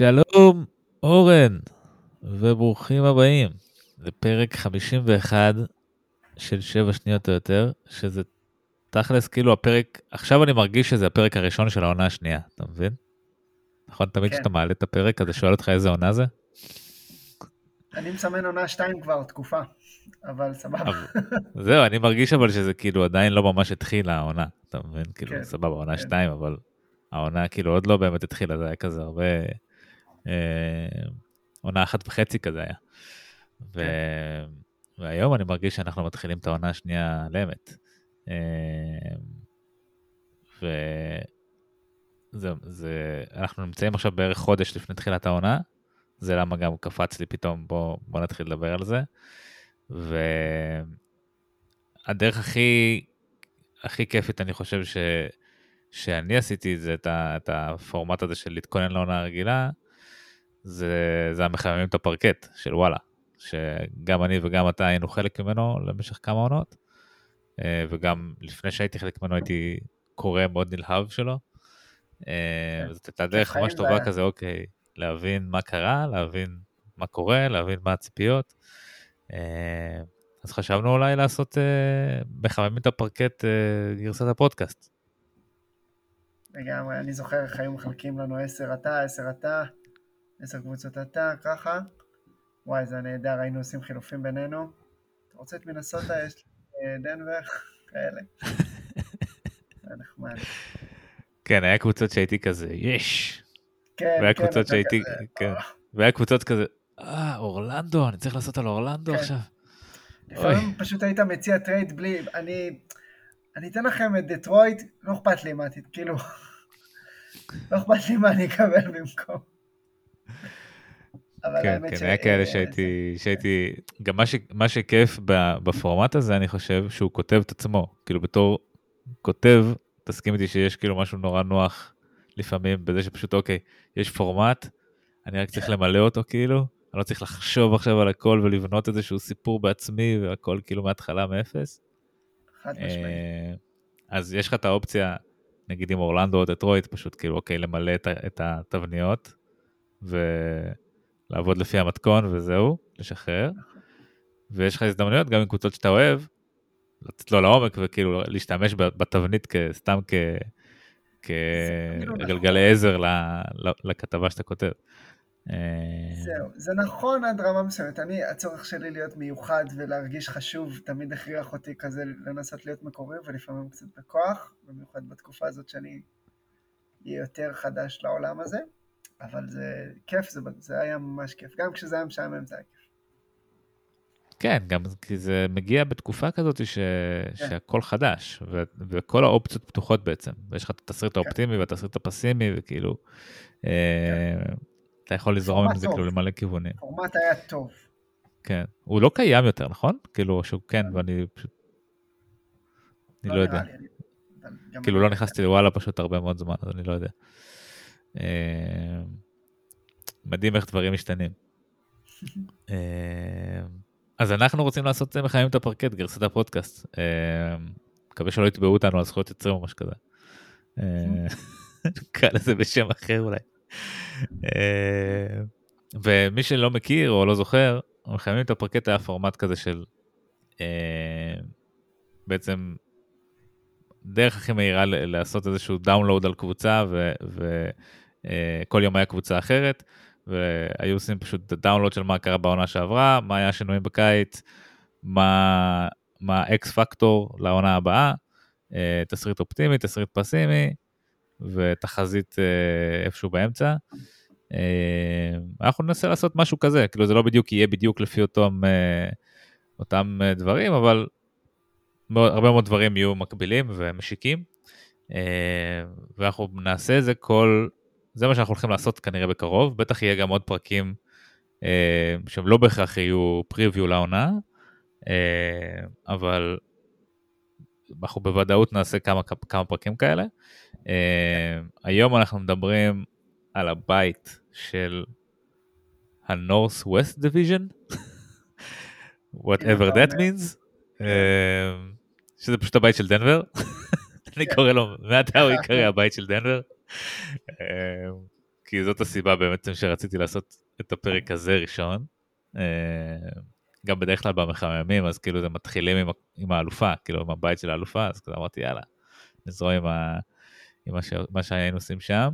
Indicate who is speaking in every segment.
Speaker 1: שלום, אורן, וברוכים הבאים לפרק 51 של 7 שניות או יותר, שזה תכלס כאילו הפרק, עכשיו אני מרגיש שזה הפרק הראשון של העונה השנייה, אתה מבין? נכון, תמיד
Speaker 2: כן.
Speaker 1: כשאתה מעלה את הפרק, אז אני שואל אותך איזה עונה זה?
Speaker 2: אני מסמן עונה 2 כבר תקופה, אבל סבבה.
Speaker 1: זהו, אני מרגיש אבל שזה כאילו עדיין לא ממש התחילה העונה, אתה מבין? כאילו,
Speaker 2: כן,
Speaker 1: סבבה, עונה
Speaker 2: כן.
Speaker 1: שתיים, אבל העונה כאילו עוד לא באמת התחילה, זה היה כזה הרבה... אה, עונה אחת וחצי כזה היה. ו...
Speaker 2: כן.
Speaker 1: והיום אני מרגיש שאנחנו מתחילים את העונה השנייה על אמת. אה, ו... זה, זה, אנחנו נמצאים עכשיו בערך חודש לפני תחילת העונה, זה למה גם קפץ לי פתאום, בוא, בוא נתחיל לדבר על זה. והדרך הכי, הכי כיפית, אני חושב, ש, שאני עשיתי את זה, את, ה, את הפורמט הזה של להתכונן לעונה הרגילה, זה, זה המחממים את הפרקט של וואלה, שגם אני וגם אתה היינו חלק ממנו למשך כמה עונות, אה, וגם לפני שהייתי חלק ממנו הייתי קורא מאוד נלהב שלו. זאת הייתה דרך ממש טובה. כזה, אוקיי, להבין מה קרה, להבין מה קורה, להבין מה הציפיות. אה, אז חשבנו אולי לעשות אה, מחממים את הפרקט גרסת הפודקאסט.
Speaker 2: לגמרי, אני זוכר איך היו מחלקים לנו 10 אתה, 10 אתה, 10 קבוצות אתה, ככה. וואי, זה נהדר, היינו עושים חילופים בינינו. אתה רוצה את מנסוטה, יש לי אה, דנבר, כאלה. זה נחמד.
Speaker 1: כן, היה קבוצות שהייתי כזה, יש!
Speaker 2: כן,
Speaker 1: והיה
Speaker 2: כן,
Speaker 1: קבוצות שהייתי,
Speaker 2: כזה,
Speaker 1: כן,
Speaker 2: אה.
Speaker 1: והיה קבוצות כזה, אה, אורלנדו, אני צריך לעשות על אורלנדו
Speaker 2: כן.
Speaker 1: עכשיו.
Speaker 2: לפעמים פשוט היית מציע טרייד בלי, אני, אני אתן לכם את דטרויט, לא אכפת לי מה, כאילו, לא אכפת לי מה אני אקבל במקום. אבל
Speaker 1: כן,
Speaker 2: האמת
Speaker 1: כן,
Speaker 2: ש-
Speaker 1: היה כאלה
Speaker 2: אה,
Speaker 1: שהייתי, שהייתי, גם מה, ש, מה שכיף בפורמט הזה, אני חושב, שהוא כותב את עצמו, כאילו בתור כותב, תסכים איתי שיש כאילו משהו נורא נוח לפעמים בזה שפשוט, אוקיי, יש פורמט, אני רק צריך למלא אותו כאילו, אני לא צריך לחשוב עכשיו על הכל ולבנות איזשהו סיפור בעצמי והכל כאילו מההתחלה מאפס.
Speaker 2: חד משמעית.
Speaker 1: אה, אז יש לך את האופציה, נגיד עם אורלנדו או דטרויט, פשוט כאילו, אוקיי, למלא את התבניות ולעבוד לפי המתכון וזהו, לשחרר. ויש לך הזדמנויות גם עם קבוצות שאתה אוהב, לצלול לעומק וכאילו להשתמש בתבנית סתם כ... כגלגלי עזר לכתבה שאתה כותב. אה,
Speaker 2: זהו, זה נכון עד רמה מסוימת. אני, הצורך שלי להיות מיוחד ולהרגיש חשוב תמיד הכריח אותי כזה לנסות להיות מקורי ולפעמים קצת בכוח, במיוחד בתקופה הזאת שאני אהיה יותר חדש לעולם הזה. אבל זה כיף, זה, זה היה ממש כיף. גם כשזה היה משעמם זה היה כיף.
Speaker 1: כן, גם כי זה מגיע בתקופה כזאת ש...
Speaker 2: כן.
Speaker 1: שהכל חדש, ו... וכל האופציות פתוחות בעצם. ויש לך את התסריט
Speaker 2: כן.
Speaker 1: האופטימי והתסריט הפסימי, וכאילו, אה... אתה יכול לזרום עם
Speaker 2: פורמט
Speaker 1: זה
Speaker 2: טוב.
Speaker 1: כאילו למלא כיוונים.
Speaker 2: הפורמט היה טוב.
Speaker 1: כן. הוא לא קיים יותר, נכון? כאילו, שהוא כן, ואני פשוט... אני לא יודע.
Speaker 2: נראה לי, אני-
Speaker 1: כאילו
Speaker 2: אני-
Speaker 1: לא נכנסתי לוואלה פשוט הרבה מאוד זמן, אז אני לא יודע. אה, מדהים איך דברים משתנים. אה, אז אנחנו רוצים לעשות אה, מחממים את הפרקט, גרסת הפודקאסט. מקווה שלא יתבעו אותנו על זכויות יוצרים או משהו כזה. נקרא לזה בשם אחר אולי. ומי שלא מכיר או לא זוכר, מחממים את הפרקט היה פורמט כזה של בעצם דרך הכי מהירה לעשות איזשהו download על קבוצה וכל יום היה קבוצה אחרת והיו עושים פשוט את הדאונלואוד של מה קרה בעונה שעברה, מה היה השינויים בקיץ, מה האקס פקטור לעונה הבאה, אה, תסריט אופטימי, תסריט פסימי ותחזית אה, איפשהו באמצע. אה, אנחנו ננסה לעשות משהו כזה, כאילו זה לא בדיוק יהיה בדיוק לפי אותם, אה, אותם אה, דברים, אבל מאוד, הרבה מאוד דברים יהיו מקבילים ומשיקים. אה, ואנחנו נעשה את זה כל, זה מה שאנחנו הולכים לעשות כנראה בקרוב, בטח יהיה גם עוד פרקים אה, שהם לא בהכרח יהיו פריוויו לעונה, אה, אבל אנחנו בוודאות נעשה כמה, כמה פרקים כאלה. היום אנחנו מדברים על הבית של ה-North West Division, whatever
Speaker 2: אתה
Speaker 1: that means, אה, שזה פשוט הבית של דנבר. אני קורא לו, מעתה הוא יקרא הבית של דנבר. אה, כי זאת הסיבה בעצם שרציתי לעשות את הפרק הזה ראשון. אה, גם בדרך כלל במחממים, אז כאילו זה מתחילים עם, עם האלופה, כאילו עם הבית של האלופה, אז כזה אמרתי, יאללה, נזרום עם, ה, עם מה, ש, מה שהיינו עושים שם.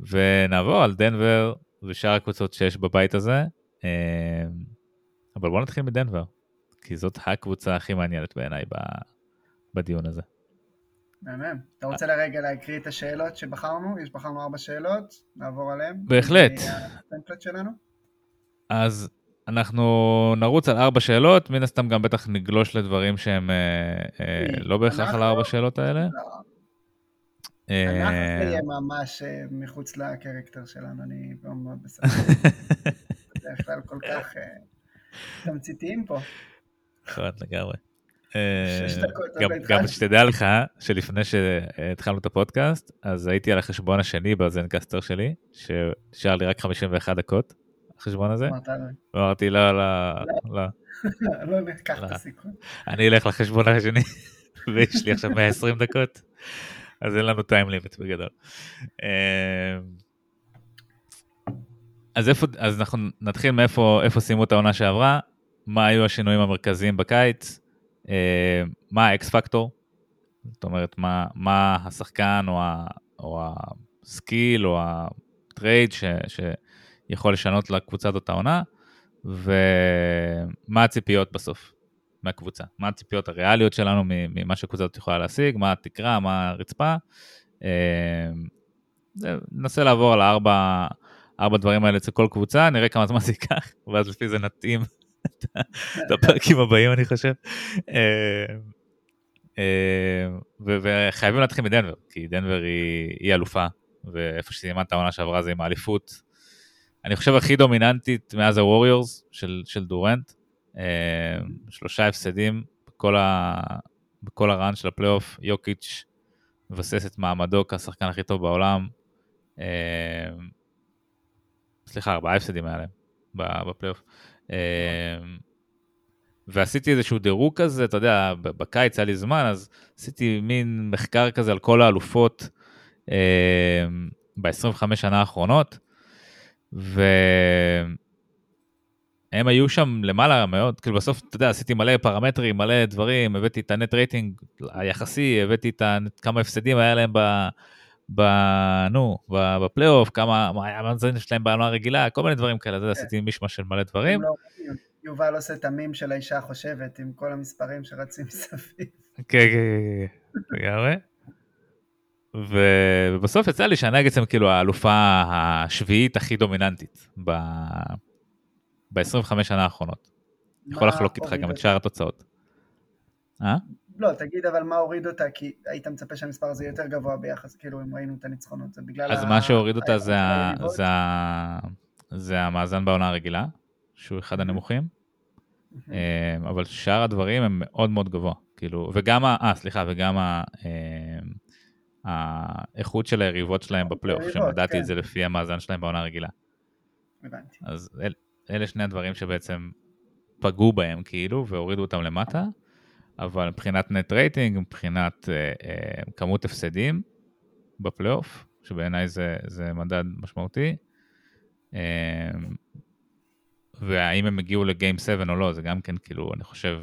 Speaker 1: ונעבור על דנבר ושאר הקבוצות שיש בבית הזה, אה, אבל בואו נתחיל מדנבר, כי זאת הקבוצה הכי מעניינת בעיניי בדיון הזה.
Speaker 2: מהמם. אתה רוצה לרגע להקריא את השאלות שבחרנו? יש בחרנו ארבע שאלות, נעבור עליהן.
Speaker 1: בהחלט.
Speaker 2: שלנו.
Speaker 1: אז אנחנו נרוץ על ארבע שאלות, מן הסתם גם בטח נגלוש לדברים שהם אה, אה, לא בהכרח על ארבע שאלות האלה. לא.
Speaker 2: אה, אנחנו זה יהיה ממש מחוץ לקרקטר שלנו, אני לא מאוד בסדר. בדרך כלל כל כך תמציתיים פה.
Speaker 1: נכון, לגמרי. גם שתדע לך שלפני שהתחלנו את הפודקאסט, אז הייתי על החשבון השני בזנקסטר שלי, שנשאר לי רק 51 דקות. החשבון הזה? אמרתי לא, לא, לא.
Speaker 2: לא ניקח את הסיכון.
Speaker 1: אני אלך לחשבון השני, ויש לי עכשיו 120 דקות, אז אין לנו טיים לימיט בגדול. אמ, אז איפה, אז אנחנו נתחיל מאיפה סיימו את העונה שעברה, מה היו השינויים המרכזיים בקיץ, אמ, מה ה X factor, זאת אומרת מה, מה השחקן או, ה, או ה skill או הטרייד ש, ש, יכול לשנות לקבוצה הזאת העונה, ומה הציפיות בסוף מהקבוצה, מה הציפיות הריאליות שלנו ממה שהקבוצה הזאת יכולה להשיג, מה התקרה, מה הרצפה. אה, ננסה לעבור על הארבע, ארבע דברים האלה אצל כל קבוצה, נראה כמה זמן זה ייקח, ואז לפי זה נתאים את הפרקים הבאים אני חושב. אה, אה, וחייבים להתחיל מדנבר, כי דנבר היא, אלופה, ואיפה שסיימה את העונה שעברה זה עם האליפות, אני חושב הכי דומיננטית מאז הווריורס של, דורנט. אה, שלושה הפסדים בכל, ה, בכל הרן של הפלייאוף, יוקיץ' מבסס את מעמדו כשחקן הכי טוב בעולם. סליחה, ארבעה הפסדים היה להם בפלייאוף. אה, ועשיתי איזשהו דירוג כזה, אתה יודע, בקיץ היה לי זמן, אז עשיתי מין מחקר כזה על כל האלופות ב-25 שנה האחרונות. והם היו שם למעלה מאוד, כאילו בסוף, אתה יודע, עשיתי מלא פרמטרים, מלא דברים, הבאתי את הנט רייטינג היחסי, הבאתי את כמה הפסדים היה להם ב... ב... נו, בפלייאוף, כמה, מה היה המאזן שלהם בעונה רגילה, כל מיני דברים כאלה, זה כן. עשיתי מישמע של מלא דברים. לא,
Speaker 2: יובל עושה את המים של האישה החושבת עם כל המספרים שרצים מסביב.
Speaker 1: כן, כן, כן, כן, לגמרי. ובסוף יצא לי שהנגדס כאילו האלופה השביעית הכי דומיננטית ב-25 שנה האחרונות. יכול לחלוק איתך גם את שאר התוצאות.
Speaker 2: אה? לא, תגיד אבל מה הוריד אותה, כי היית מצפה שהמספר הזה יותר גבוה ביחס, כאילו אם ראינו את הניצחונות, זה בגלל
Speaker 1: אז מה שהוריד אותה זה המאזן בעונה הרגילה, שהוא אחד הנמוכים, אה, אבל שאר הדברים הם מאוד מאוד גבוה, כאילו, וגם, אה, סליחה, וגם האיכות של היריבות שלהם בפלייאוף, שמדדתי כן. את זה לפי המאזן שלהם בעונה הרגילה.
Speaker 2: הבנתי.
Speaker 1: אז אל, אלה שני הדברים שבעצם פגעו בהם כאילו והורידו אותם למטה, אבל מבחינת נט רייטינג, מבחינת אה, אה, כמות הפסדים בפלייאוף, שבעיניי זה, זה מדד משמעותי, אה, והאם הם הגיעו לגיים 7 או לא, זה גם כן כאילו, אני חושב,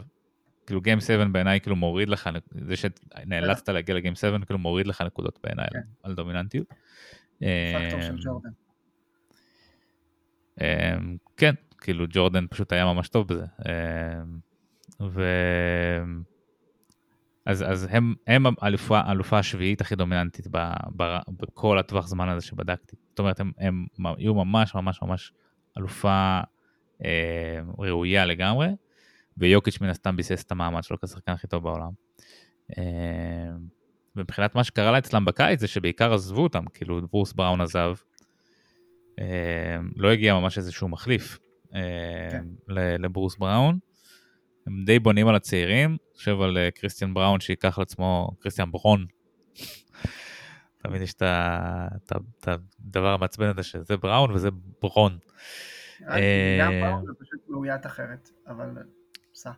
Speaker 1: כאילו גיים 7 בעיניי כאילו מוריד לך, זה שנאלצת להגיע לגיים 7 כאילו מוריד לך נקודות בעיניי כן. על דומיננטיות.
Speaker 2: פקטור של אמ, ג'ורדן.
Speaker 1: אמ, כן, כאילו ג'ורדן פשוט היה ממש טוב בזה. ו... אז, אז הם, הם האלופה, האלופה השביעית הכי דומיננטית ב, ב, בכל הטווח זמן הזה שבדקתי. זאת אומרת, הם, הם יהיו ממש ממש ממש אלופה אה, ראויה לגמרי. ויוקיץ' מן הסתם ביסס את המעמד שלו כשחקן הכי טוב בעולם. אה, ומבחינת מה שקרה לה אצלם בקיץ זה שבעיקר עזבו אותם, כאילו ברוס בראון עזב, אה, לא הגיע ממש איזשהו מחליף אה, כן. לברוס בראון. הם די בונים על הצעירים, חושב על קריסטיאן בראון שייקח לעצמו, קריסטיאן ברון. תמיד יש את הדבר המעצבן הזה שזה בראון וזה ברון.
Speaker 2: גם בראון זה פשוט מאוית אחרת, אבל סע.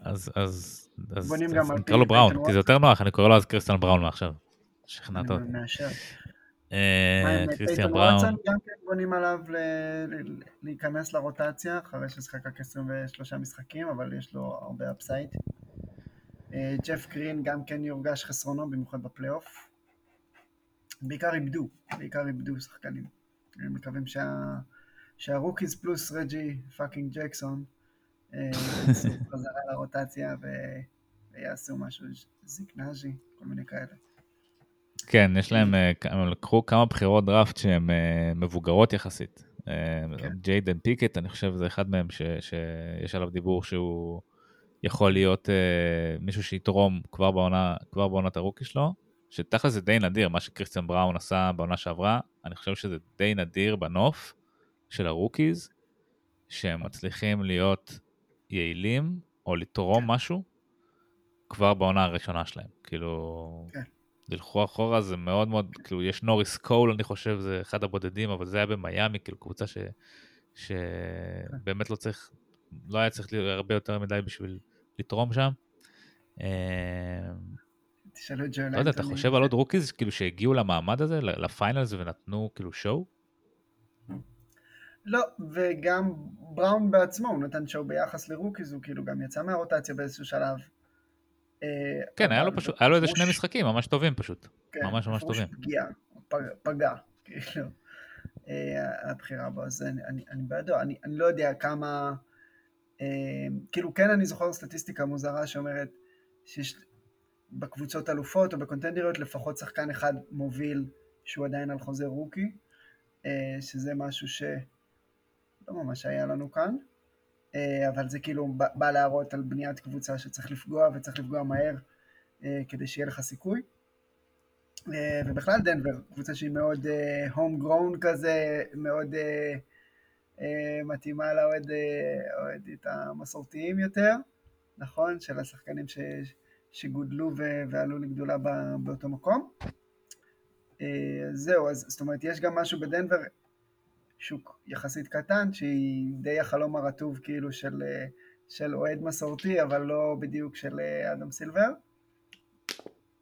Speaker 1: אז, אז, אז, אז נקרא לו בראון, כי זה יותר נוח, אני קורא לו אז קריסטל בראון מעכשיו. שכנעת אותי. קריסטיאן בראון.
Speaker 2: גם כן בונים עליו להיכנס לרוטציה, אחרי ששחק רק 23 משחקים, אבל יש לו הרבה אפסייד. ג'ף גרין גם כן יורגש חסרונו, במיוחד בפלייאוף. בעיקר איבדו, בעיקר איבדו שחקנים. הם מקווים שה... שה rookies פלוס רג'י fucking ג'קסון יעשו חזרה לרוטציה ויעשו משהו, זיק נאג'י, כל מיני כאלה.
Speaker 1: כן, יש להם, הם לקחו כמה בחירות דראפט שהן מבוגרות יחסית. כן. ג'יילן פיקט, אני חושב שזה אחד מהם ש, שיש עליו דיבור שהוא יכול להיות מישהו שיתרום כבר בעונה, כבר בעונת הרוקי שלו, שתכל'ס זה די נדיר, מה שקריסטיאן בראון עשה בעונה שעברה, אני חושב שזה די נדיר בנוף של ה rookies, שהם מצליחים להיות יעילים או לתרום כן. משהו כבר בעונה הראשונה שלהם. כאילו, כן. תלכו אחורה זה מאוד מאוד, כאילו יש נוריס קול אני חושב זה אחד הבודדים, אבל זה היה במיאמי, כאילו קבוצה ש, שבאמת לא צריך, לא היה צריך להיות הרבה יותר מדי בשביל לתרום שם.
Speaker 2: אמ, תשאלו את ג'ו
Speaker 1: לא יודע, אתה חושב על עוד rookies כאילו שהגיעו למעמד הזה, ל finals ונתנו כאילו show?
Speaker 2: לא, וגם בראון בעצמו, הוא נתן show ביחס ל rookies, הוא כאילו גם יצא מהרוטציה באיזשהו שלב.
Speaker 1: אה, כן, היה לו פשוט, היה לו איזה שני משחקים ממש טובים פשוט. כן, ממש ממש טובים.
Speaker 2: פגיע, פגע, כאילו, אה, הבחירה בו, אז אני בעדו, אני לא יודע כמה, אה, כאילו כן אני זוכר סטטיסטיקה מוזרה שאומרת שיש בקבוצות אלופות או בקונטנדריות לפחות שחקן אחד מוביל שהוא עדיין על חוזה רוקי, שזה משהו שלא ממש היה לנו כאן. אה, אבל זה כאילו בא להראות על בניית קבוצה שצריך לפגוע וצריך לפגוע מהר אה, כדי שיהיה לך סיכוי. אה, ובכלל דנבר, קבוצה שהיא מאוד הום גרון כזה, מאוד מתאימה לאוהד המסורתיים יותר, נכון? של השחקנים ש, שגודלו ו, ועלו לגדולה באותו מקום. זהו, אז זאת אומרת, יש גם משהו בדנבר, שוק יחסית קטן, שהיא די החלום הרטוב כאילו של, של אוהד מסורתי, אבל לא בדיוק של אה, אדם סילבר.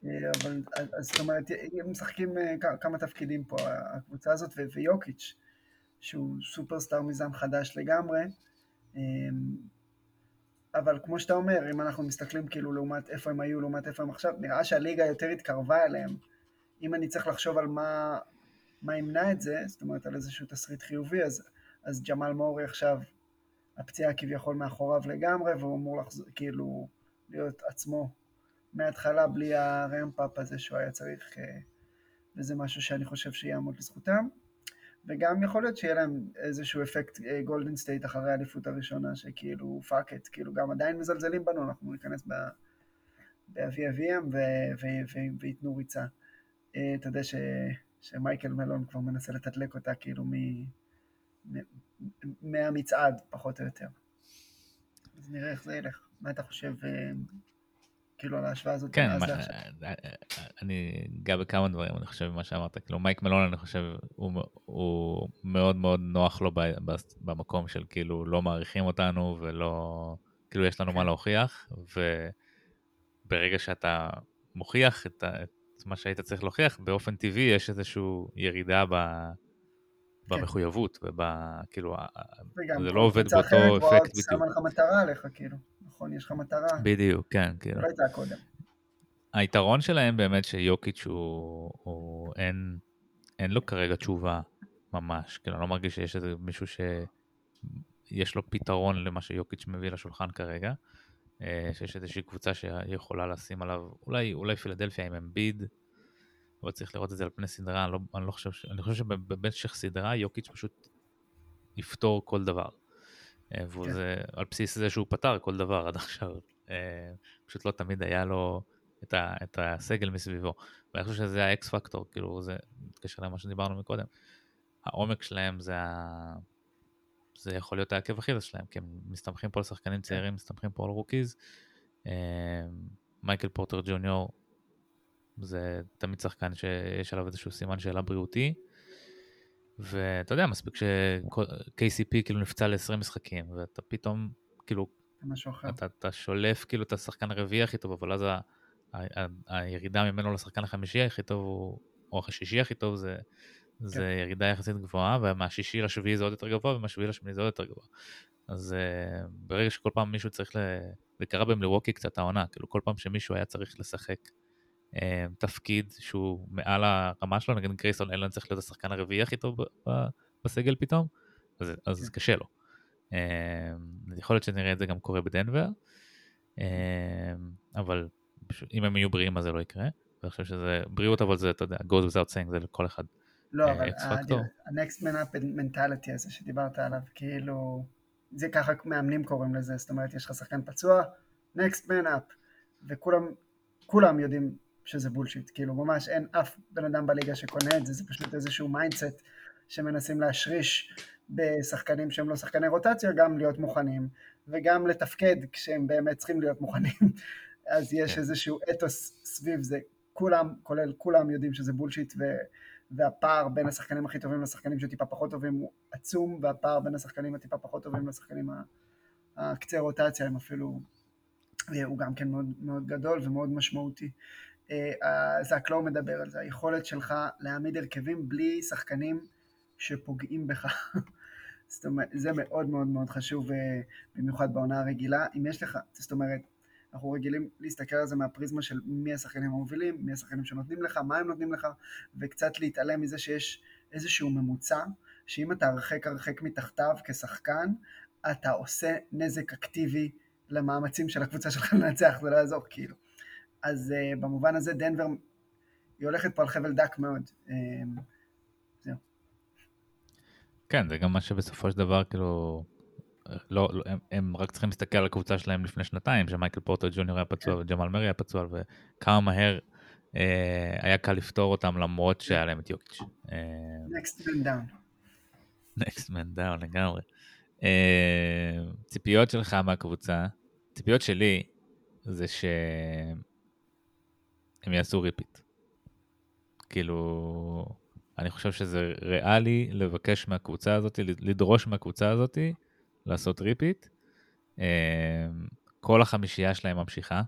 Speaker 2: אה, אבל, אז זאת אומרת, הם משחקים אה, כמה תפקידים פה, הקבוצה הזאת, ויוקיץ', שהוא סופרסטאר מזן חדש לגמרי. אבל כמו שאתה אומר, אם אנחנו מסתכלים כאילו לעומת איפה הם היו, לעומת איפה הם עכשיו, נראה שהליגה יותר התקרבה אליהם. אם אני צריך לחשוב על מה, מה ימנע את זה, זאת אומרת על איזשהו תסריט חיובי, אז, אז ג'מאל מורי עכשיו, הפציעה כביכול מאחוריו לגמרי, והוא אמור לחזור, כאילו להיות עצמו מההתחלה בלי ה ramp up הזה שהוא היה צריך, אה, וזה משהו שאני חושב שיעמוד לזכותם. וגם יכול להיות שיהיה להם איזשהו אפקט גולדן אה, סטייט אחרי האליפות הראשונה, שכאילו fuck it, כאילו גם עדיין מזלזלים בנו, אנחנו ניכנס באבי אביהם וייתנו ריצה. אה, אתה יודע ש... שמייקל מלון כבר מנסה לתדלק אותה כאילו מ... מהמצעד, פחות או יותר. אז נראה איך זה ילך. מה אתה חושב, אה, כאילו, על ההשוואה הזאת?
Speaker 1: כן, מה, אני אגע בכמה דברים, אני חושב, מה שאמרת. כאילו, מייק מלון, אני חושב, הוא, הוא מאוד מאוד נוח לו במקום של כאילו, לא מעריכים אותנו ולא, כאילו, יש לנו מה כן. להוכיח, וברגע שאתה מוכיח את, את מה שהיית צריך להוכיח, באופן טבעי יש איזושהי ירידה ב... כן. במחויבות, וכאילו, זה לא עובד באותו אפקט בדיוק.
Speaker 2: שמה לך מטרה עליך, כאילו, נכון? יש לך מטרה.
Speaker 1: בדיוק, כן, כאילו.
Speaker 2: לא הייתה קודם.
Speaker 1: היתרון שלהם באמת שיוקיץ' הוא, הוא אין, אין לו כרגע תשובה ממש, כאילו, אני לא מרגיש שיש איזה מישהו שיש לו פתרון למה שיוקיץ' מביא לשולחן כרגע. אה, שיש איזושהי קבוצה שיכולה לשים עליו, אולי, אולי פילדלפיה עם אמביד, אבל צריך לראות את זה על פני סדרה, אני לא, אני לא חושב, אני חושב שבמשך סדרה יוקיץ' פשוט יפתור כל דבר. אה, וזה כן. על בסיס זה שהוא פתר כל דבר עד עכשיו. אה, פשוט לא תמיד היה לו את, ה, את הסגל מסביבו. ואני חושב שזה ה X factor, כאילו זה מתקשר למה שדיברנו מקודם. העומק שלהם זה ה... זה יכול להיות העקב אכילס שלהם, כי הם מסתמכים פה על שחקנים כן. צעירים, מסתמכים פה על rookies. אה, מייקל פורטר ג'וניור זה תמיד שחקן שיש עליו איזשהו סימן שאלה בריאותי. ואתה יודע, מספיק ש-KCP כאילו נפצע ל-20 משחקים, ואתה פתאום, כאילו, אתה, אתה שולף כאילו את השחקן הרביעי הכי טוב, אבל אז ה, ה, ה, הירידה ממנו לשחקן החמישי הכי טוב הוא האורך השישי הכי טוב זה, זה כן. ירידה יחסית גבוהה, ומהשישי לשביעי זה עוד יותר גבוה, ומהשביעי לשמיני זה עוד יותר גבוה. אז uh, ברגע שכל פעם מישהו צריך, ל... זה קרה במלווקי קצת העונה, כאילו כל פעם שמישהו היה צריך לשחק uh, תפקיד שהוא מעל הרמה שלו, נגיד גרייסון אלן צריך להיות השחקן הרביעי הכי טוב בסגל פתאום, אז, אז כן. קשה לו. Uh, יכול להיות שנראה את זה גם קורה בדנבר, uh, אבל אם הם יהיו בריאים אז זה לא יקרה. אני חושב שזה בריאות, אבל זה, אתה יודע, goes without saying, זה לכל אחד.
Speaker 2: לא, אבל ה-next man up mentality הזה שדיברת עליו, כאילו, זה ככה מאמנים קוראים לזה, זאת אומרת, יש לך שחקן פצוע, next man up, וכולם כולם יודעים שזה bullshit, כאילו ממש אין אף בן אדם בליגה שקונה את זה, זה פשוט איזשהו mindset שמנסים להשריש בשחקנים שהם לא שחקני רוטציה, גם להיות מוכנים, וגם לתפקד כשהם באמת צריכים להיות מוכנים, אז יש כן. איזשהו אתוס סביב זה, כולם, כולל כולם יודעים שזה בולשיט, ו... והפער בין השחקנים הכי טובים לשחקנים שטיפה פחות טובים הוא עצום, והפער בין השחקנים הטיפה פחות טובים לשחקנים הקצה רוטציה הם אפילו, אה, הוא גם כן מאוד, מאוד גדול ומאוד משמעותי. אה, זק לא מדבר על זה, היכולת שלך להעמיד הרכבים בלי שחקנים שפוגעים בך. זאת אומרת, זה מאוד מאוד מאוד חשוב, אה, במיוחד בעונה הרגילה. אם יש לך, זאת אומרת, אנחנו רגילים להסתכל על זה מהפריזמה של מי השחקנים המובילים, מי השחקנים שנותנים לך, מה הם נותנים לך, וקצת להתעלם מזה שיש איזשהו ממוצע, שאם אתה הרחק הרחק מתחתיו כשחקן, אתה עושה נזק אקטיבי למאמצים של הקבוצה שלך לנצח, זה לא יעזור כאילו. אז uh, במובן הזה דנבר, היא הולכת פה על חבל דק מאוד. Uh, זהו.
Speaker 1: כן, זה גם מה שבסופו של דבר, כאילו, לא, לא הם, הם רק צריכים להסתכל על הקבוצה שלהם לפני שנתיים, שמייקל פורטר ג'וניור היה פצוע כן. וג'מאל מרי היה פצוע, וכמה מהר אה, היה קל לפתור אותם למרות כן. שהיה להם את יוקיץ'.
Speaker 2: אה, Next man down.
Speaker 1: Next man down לגמרי. אה, ציפיות שלך מהקבוצה, ציפיות שלי זה שהם יעשו ריפיט. כאילו, אני חושב שזה ריאלי לבקש מהקבוצה הזאת, לדרוש מהקבוצה הזאתי, לעשות ריפיט. אה, כל החמישייה שלהם ממשיכה,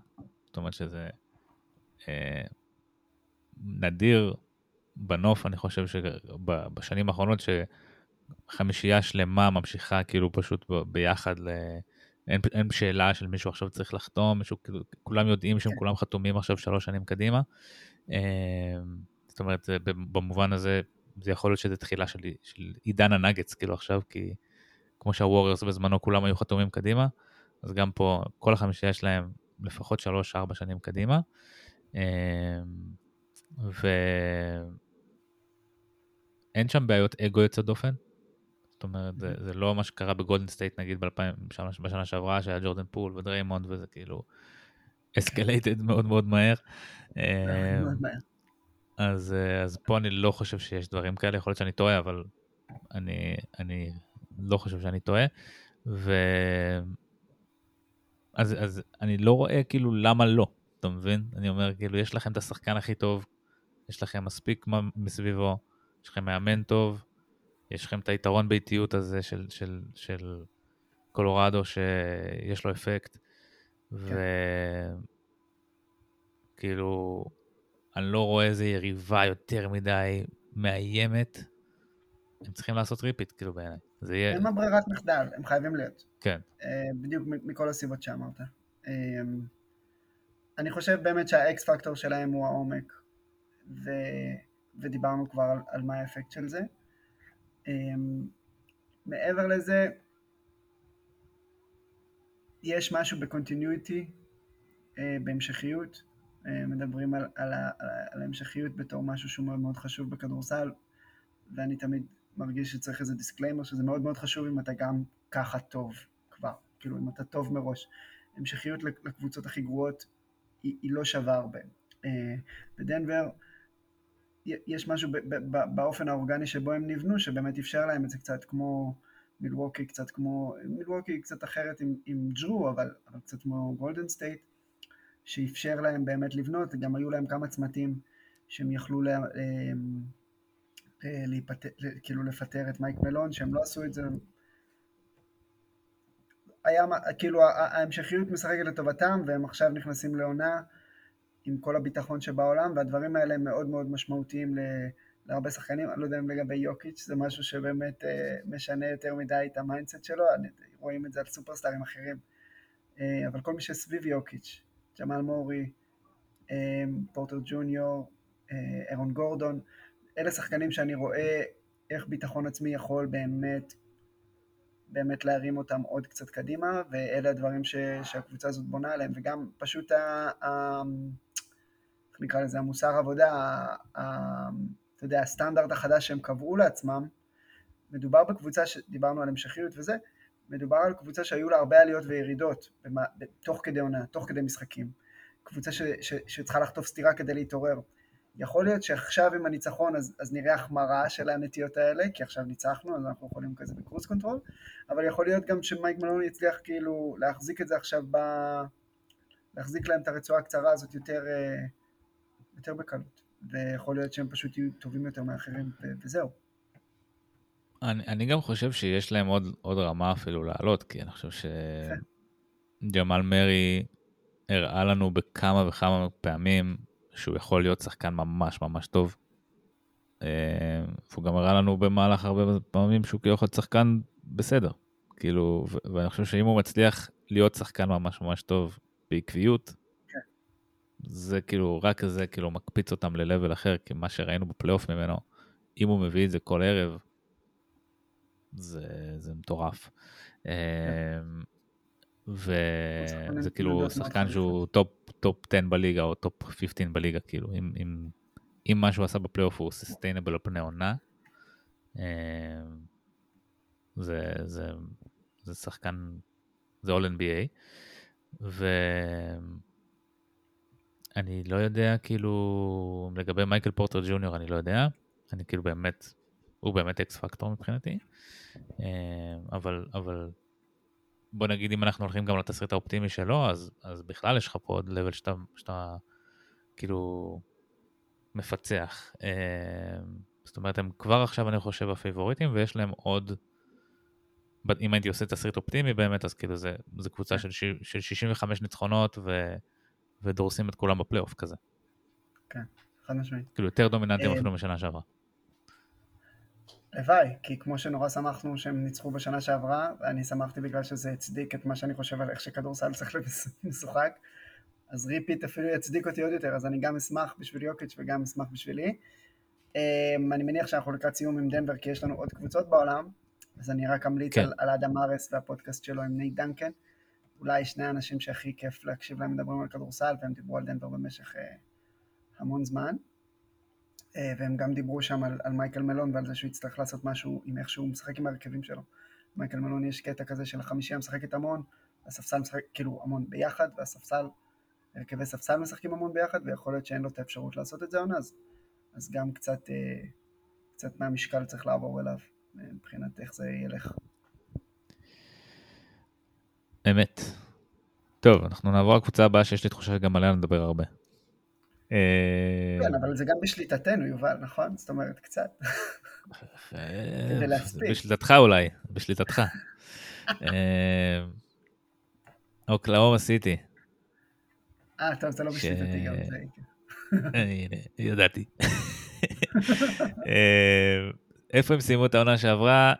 Speaker 1: זאת אומרת שזה אה, נדיר בנוף, אני חושב שבשנים האחרונות שחמישייה שלמה ממשיכה כאילו פשוט ביחד, ל... אין, אין שאלה של מישהו עכשיו צריך לחתום, מישהו, כאילו, כולם יודעים שהם כן. כולם חתומים עכשיו שלוש שנים קדימה. אה, זאת אומרת, במובן הזה, זה יכול להיות שזה תחילה של, של עידן הנאגטס, כאילו עכשיו, כי כמו שהווריורס בזמנו כולם היו חתומים קדימה, אז גם פה כל החמישייה יש להם לפחות 3-4 שנים קדימה. אמ, ואין שם בעיות אגו יוצא דופן. זאת אומרת, זה, זה לא מה שקרה בגולדן סטייט נגיד ב-2000, בשנה שעברה, שהיה ג'ורדן פול ודריימונד וזה כאילו escalated מאוד מאוד מהר. אמ, אז, אז פה אני לא חושב שיש דברים כאלה, יכול להיות שאני טועה, אבל אני, אני לא חושב שאני טועה. ו... אז, אז אני לא רואה כאילו למה לא, אתה מבין? אני אומר כאילו יש לכם את השחקן הכי טוב, יש לכם מספיק מסביבו, יש לכם מאמן טוב, יש לכם את היתרון באיטיות הזה של, של, של קולורדו שיש לו אפקט, כן. וכאילו אני לא רואה איזה יריבה יותר מדי מאיימת, הם צריכים לעשות repeat כאילו בעיניי.
Speaker 2: זה יהיה... הם הברירת מחדל, הם חייבים להיות.
Speaker 1: כן.
Speaker 2: Uh, בדיוק מכל הסיבות שאמרת. Uh, אני חושב באמת שה X factor שלהם הוא העומק, ו... ודיברנו כבר על, על מה האפקט של זה. Um, מעבר לזה, יש משהו ב continuity, בהמשכיות, מדברים על, על, על, על ההמשכיות בתור משהו שהוא מאוד מאוד חשוב בכדורסל, ואני תמיד מרגיש שצריך איזה disclaimer שזה מאוד מאוד חשוב אם אתה גם ככה טוב כבר, כאילו אם אתה טוב מראש. המשכיות לקבוצות הכי גרועות היא, היא לא שווה הרבה. אה, בדנבר יש משהו באופן האורגני שבו הם נבנו שבאמת אפשר להם את זה קצת כמו מילווקי, קצת כמו, מילווקי קצת אחרת עם, עם ג'רו, אבל, אבל קצת כמו גולדן סטייט, שאפשר להם באמת לבנות, גם היו להם כמה צמתים שהם יכלו לה, אה, להיפטר, כאילו לפטר את מייק מלון, שהם לא עשו את זה. היה, כאילו ההמשכיות משחקת לטובתם, והם עכשיו נכנסים לעונה עם כל הביטחון שבעולם, והדברים האלה הם מאוד מאוד משמעותיים ל... להרבה שחקנים, אני לא יודע אם לגבי יוקיץ' זה משהו שבאמת אה, משנה יותר מדי את ה mindset שלו, אני, רואים את זה על סופרסטארים אחרים, אה, אבל כל מי שסביב יוקיץ', ג'מאל מורי, אה, פורטר ג'וניור, אה, ארון גורדון, אלה שחקנים שאני רואה איך ביטחון עצמי יכול באמת באמת להרים אותם עוד קצת קדימה, ואלה הדברים ש, שהקבוצה הזאת בונה עליהם, וגם פשוט, ה, ה, איך נקרא לזה, המוסר עבודה, ה, ה, אתה יודע, הסטנדרט החדש שהם קבעו לעצמם, מדובר בקבוצה שדיברנו על המשכיות וזה, מדובר על קבוצה שהיו לה הרבה עליות וירידות תוך כדי עונה, תוך כדי משחקים. קבוצה ש, ש, שצריכה לחטוף סטירה כדי להתעורר. יכול להיות שעכשיו עם הניצחון אז, אז נראה החמרה של הנטיות האלה, כי עכשיו ניצחנו, אז אנחנו יכולים כזה ב cruise control, אבל יכול להיות גם שמייק מלון יצליח כאילו להחזיק את זה עכשיו, ב... להחזיק להם את הרצועה הקצרה הזאת יותר, אה, יותר בקלות, ויכול להיות שהם פשוט יהיו טובים יותר מאחרים. וזהו.
Speaker 1: אני, אני גם חושב שיש להם עוד, עוד רמה אפילו לעלות, כי אני חושב שג'מאל מרי הראה לנו בכמה וכמה פעמים שהוא יכול להיות שחקן ממש ממש טוב. אה, הוא גם הראה לנו במהלך הרבה פעמים שהוא כאילו יכול להיות שחקן בסדר. כאילו, ואני חושב שאם הוא מצליח להיות שחקן ממש ממש טוב בעקביות. זה כאילו, רק זה כאילו מקפיץ אותם ל-level אחר, כי מה שראינו בפלייאוף ממנו, אם הוא מביא את זה כל ערב, זה, זה מטורף. כן. וזה כאילו שחקן שהוא טופ, טופ 10 בליגה או טופ 15 בליגה, כאילו, אם, אם, אם מה שהוא עשה בפלייאוף הוא sustainable על פני עונה, אמ, זה, זה, זה שחקן, זה All NBA, ואני לא יודע, כאילו, לגבי מייקל פורטר ג'וניור אני לא יודע, אני כאילו באמת, הוא באמת X factor מבחינתי, אמ, אבל, אבל בוא נגיד אם אנחנו הולכים גם לתסריט האופטימי שלו, אז, אז בכלל יש לך פה עוד level שאתה, שאתה כאילו מפצח. אה, זאת אומרת, הם כבר עכשיו אני חושב הפייבוריטים, ויש להם עוד, אם הייתי עושה תסריט אופטימי באמת, אז כאילו זה, זה קבוצה של, של 65 ניצחונות ו, ודורסים את כולם בפלייאוף כזה.
Speaker 2: כן, חד משמעית.
Speaker 1: כאילו יותר דומיננטים אה, אפילו משנה שעברה.
Speaker 2: הלוואי, כי כמו שנורא שמחנו שהם ניצחו בשנה שעברה, ואני שמחתי בגלל שזה הצדיק את מה שאני חושב על איך שכדורסל צריך להיות משוחק, אז repeat אפילו יצדיק אותי עוד יותר, אז אני גם אשמח בשביל יוקיץ' וגם אשמח בשבילי. אמ, אני מניח שאנחנו לקראת סיום עם דנבר, כי יש לנו עוד קבוצות בעולם, אז אני רק אמליץ כן. על, על אדם ארס והפודקאסט שלו עם נייט דנקן. אולי שני האנשים שהכי כיף להקשיב להם מדברים על כדורסל, והם דיברו על דנבר במשך אה, המון זמן. אה, והם גם דיברו שם על, על מייקל מלון ועל זה שהוא יצטרך לעשות משהו עם איך שהוא משחק עם ההרכבים שלו. מייקל מלון יש קטע כזה של החמישייה משחקת המון, הספסל משחק כאילו המון ביחד, והספסל, הרכבי ספסל משחקים המון ביחד, ויכול להיות שאין לו את האפשרות לעשות את זה עונה, אז, אז גם קצת, אה, קצת מהמשקל צריך לעבור אליו, אה, מבחינת איך זה ילך.
Speaker 1: אמת. טוב, אנחנו נעבור לקבוצה הבאה שיש לי תחושה שגם עליה נדבר הרבה.
Speaker 2: אה, כן, אבל זה גם בשליטתנו, יובל, נכון? זאת אומרת, קצת.
Speaker 1: אה, כדי להספיק. בשליטתך אולי, בשליטתך. אה, אוקלאומה סיטי.
Speaker 2: אה, טוב, זה לא בשליטתי גם, זה...
Speaker 1: הנה, ידעתי. איפה הם סיימו את העונה שעברה?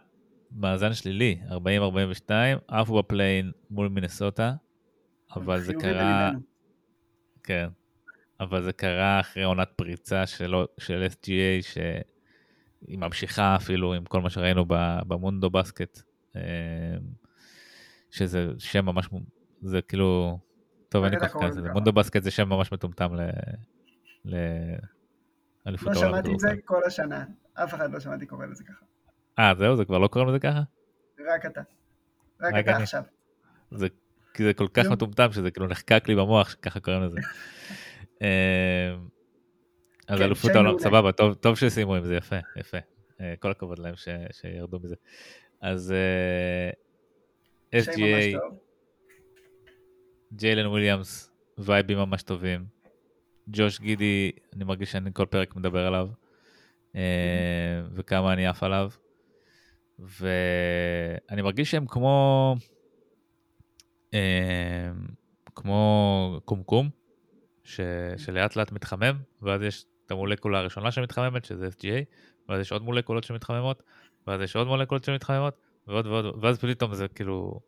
Speaker 1: מאזן שלילי, 40-42, עפו בפליין מול מינסוטה, אבל זה קרה... כן, אבל זה קרה אחרי עונת פריצה של, של SGA, שהיא ממשיכה אפילו עם כל מה שראינו במונדו בסקט, אה, שזה שם ממש, זה כאילו, טוב, אין לי כל כך כזה, מונדו בסקט זה שם ממש מטומטם
Speaker 2: לא העולם. לא שמעתי את זה כל השנה, אף אחד לא שמעתי קורא לזה ככה.
Speaker 1: אה, זהו, זה כבר לא קוראים לזה ככה?
Speaker 2: רק אתה. רק אתה עכשיו.
Speaker 1: זה, זה כל כך מטומטם שזה כאילו נחקק לי במוח שככה קוראים לזה. אה, אז כן, אלופות העולם, סבבה, טוב, שסיימו עם זה, יפה, יפה. אה, כל הכבוד להם שירדו מזה. אז uh, SGA, ג'יילן וויליאמס, וייבים ממש טובים. ג'וש גידי, אני מרגיש שאני כל פרק מדבר עליו, וכמה אני עף עליו. ואני מרגיש שהם כמו, כמו קומקום. ש, שלאט לאט מתחמם, ואז יש את המולקולה הראשונה שמתחממת, שזה SGA, ואז יש עוד מולקולות שמתחממות, ואז יש עוד מולקולות שמתחממות, ועוד ועוד, ואז פתאום זה כאילו...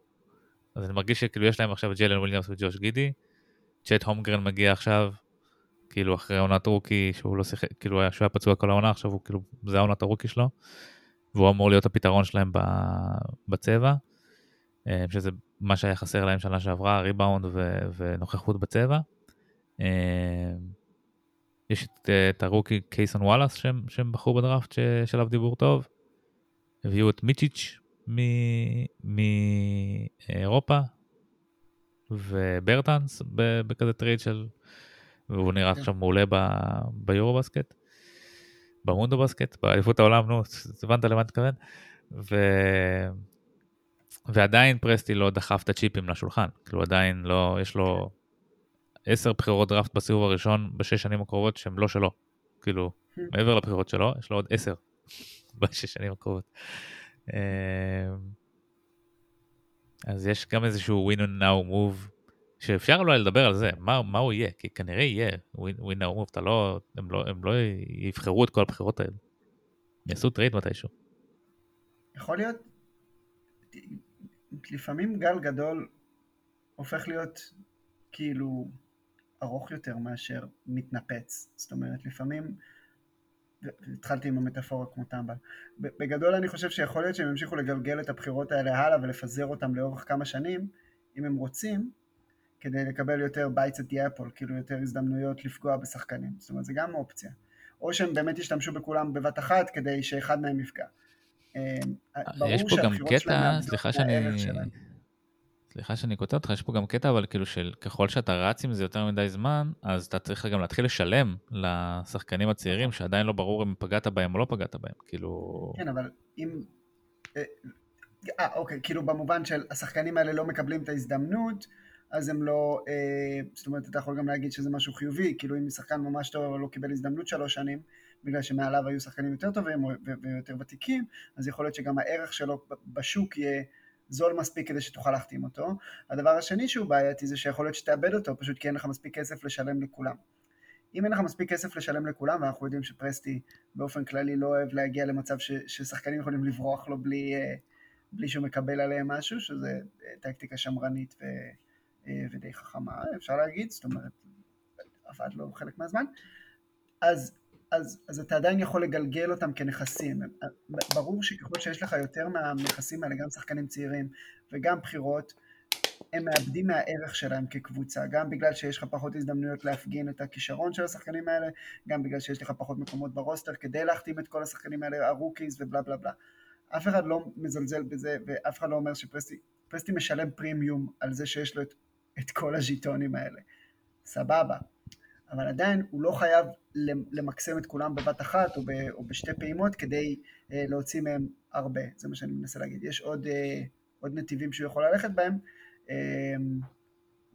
Speaker 1: אז אני מרגיש שכאילו יש להם עכשיו ג'לן וויליאמס וג'וש גידי, צ'ט הומגרן מגיע עכשיו, כאילו אחרי עונת רוקי, שהוא לא שיחק, כאילו היה, שהוא היה פצוע כל העונה, עכשיו הוא כאילו, זה העונת הרוקי שלו, והוא אמור להיות הפתרון שלהם בצבע, אה, שזה מה שהיה חסר להם שנה שעברה, ריבאונד ונוכחות בצבע. אה, יש את, את ה rookie קייסון וואלאס שהם, שהם בחרו בדראפט שיש עליו דיבור טוב. הביאו את מיצ'יץ' מאירופה וברטנס בכזה trade של והוא נראה. עכשיו מעולה ביורובאסקט, במונדו בסקט, באליפות העולם, נו, הבנת למה אני מתכוון? ו... ועדיין פרסטי לא דחף את הצ'יפים לשולחן, כאילו עדיין לא, יש לו עשר בחירות דראפט בסיבוב הראשון בשש שנים הקרובות שהן לא שלו, כאילו, hmm. מעבר לבחירות שלו, יש לו עוד עשר בשש שנים הקרובות. אמ, אז יש גם איזשהו win on now move שאפשר אולי לדבר על זה, מה, מה הוא יהיה, כי כנראה יהיה win-now move, אתה לא, הם לא, הם לא יבחרו את כל הבחירות האלה. יעשו טרייד מתישהו.
Speaker 2: יכול להיות, לפעמים גל גדול הופך להיות כאילו ארוך יותר מאשר מתנפץ. זאת אומרת, לפעמים, התחלתי עם המטאפורה כמו טמבל, בגדול אני חושב שיכול להיות שהם ימשיכו לגלגל את הבחירות האלה הלאה ולפזר אותם לאורך כמה שנים, אם הם רוצים, כדי לקבל יותר bites at the apple, כאילו יותר הזדמנויות לפגוע בשחקנים, זאת אומרת זה גם אופציה. או שהם באמת ישתמשו בכולם בבת אחת כדי שאחד מהם יפגע.
Speaker 1: אה, יש פה גם קטע, סליחה שאני... סליחה שאני קוטע אותך, יש פה גם קטע, אבל כאילו של ככל שאתה רץ עם זה יותר מדי זמן, אז אתה צריך גם להתחיל לשלם לשחקנים הצעירים, שעדיין לא ברור אם פגעת בהם או לא פגעת בהם, כאילו...
Speaker 2: כן, אבל אם... אה, אה אוקיי, כאילו במובן של השחקנים האלה לא מקבלים את ההזדמנות, אז הם לא, אה, זאת אומרת אתה יכול גם להגיד שזה משהו חיובי, כאילו אם שחקן ממש טוב אבל לא קיבל הזדמנות שלוש שנים, בגלל שמעליו היו שחקנים יותר טובים ויותר ותיקים, אז יכול להיות שגם הערך שלו בשוק יהיה זול מספיק כדי שתוכל להחתים אותו. הדבר השני שהוא בעייתי זה שיכול להיות שתאבד אותו, פשוט כי אין לך מספיק כסף לשלם לכולם. אם אין לך מספיק כסף לשלם לכולם, ואנחנו יודעים שפרסטי באופן כללי לא אוהב להגיע למצב ש, ששחקנים יכולים לברוח לו בלי, אה, בלי שהוא מקבל עליהם משהו, שזה אה, טקטיקה שמרנית ו... אה, ודי חכמה, אפשר להגיד, זאת אומרת, עבד לו חלק מהזמן, אז, אז, אז אתה עדיין יכול לגלגל אותם כנכסים. ברור שככל שיש לך יותר מהנכסים האלה, גם שחקנים צעירים וגם בחירות, הם מאבדים מהערך שלהם כקבוצה, גם בגלל שיש לך פחות הזדמנויות להפגין את הכישרון של השחקנים האלה, גם בגלל שיש לך פחות מקומות ב roster כדי להחתים את כל השחקנים האלה, ה rookies ובלה בלה בלה. אף אחד לא מזלזל בזה, ואף אחד לא אומר שפרסטי משלם פרימיום על זה שיש לו את את כל הז'יטונים האלה. סבבה. אבל עדיין הוא לא חייב למקסם את כולם בבת אחת או, ב, או בשתי פעימות כדי אה, להוציא מהם הרבה, זה מה שאני מנסה להגיד. יש עוד, אה, עוד נתיבים שהוא יכול ללכת בהם, אה,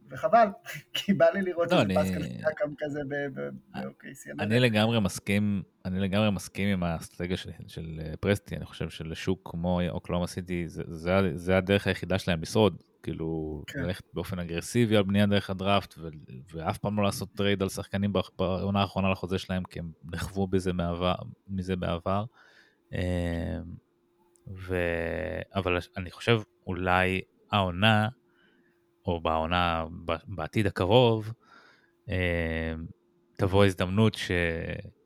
Speaker 2: וחבל, כי בא לי לראות לא, איזה פסקל סיאקם כזה
Speaker 1: ב-OKC. אני לגמרי מסכים, אני לגמרי מסכים עם האסטרטגיה של, של אה, פרסטי, אני חושב שלשוק כמו אוקלהומה סיטי, זה, זה, זה הדרך היחידה שלהם לשרוד. כאילו, כן. ללכת באופן אגרסיבי על בנייה דרך הדראפט, ו- ואף פעם לא לעשות טרייד על שחקנים בעונה האחרונה לחוזה שלהם, כי הם נכוו בזה מעבר, מזה בעבר. אמ, ו... אבל אני חושב אולי העונה, או בעונה, בעתיד הקרוב, אמ, תבוא הזדמנות ש...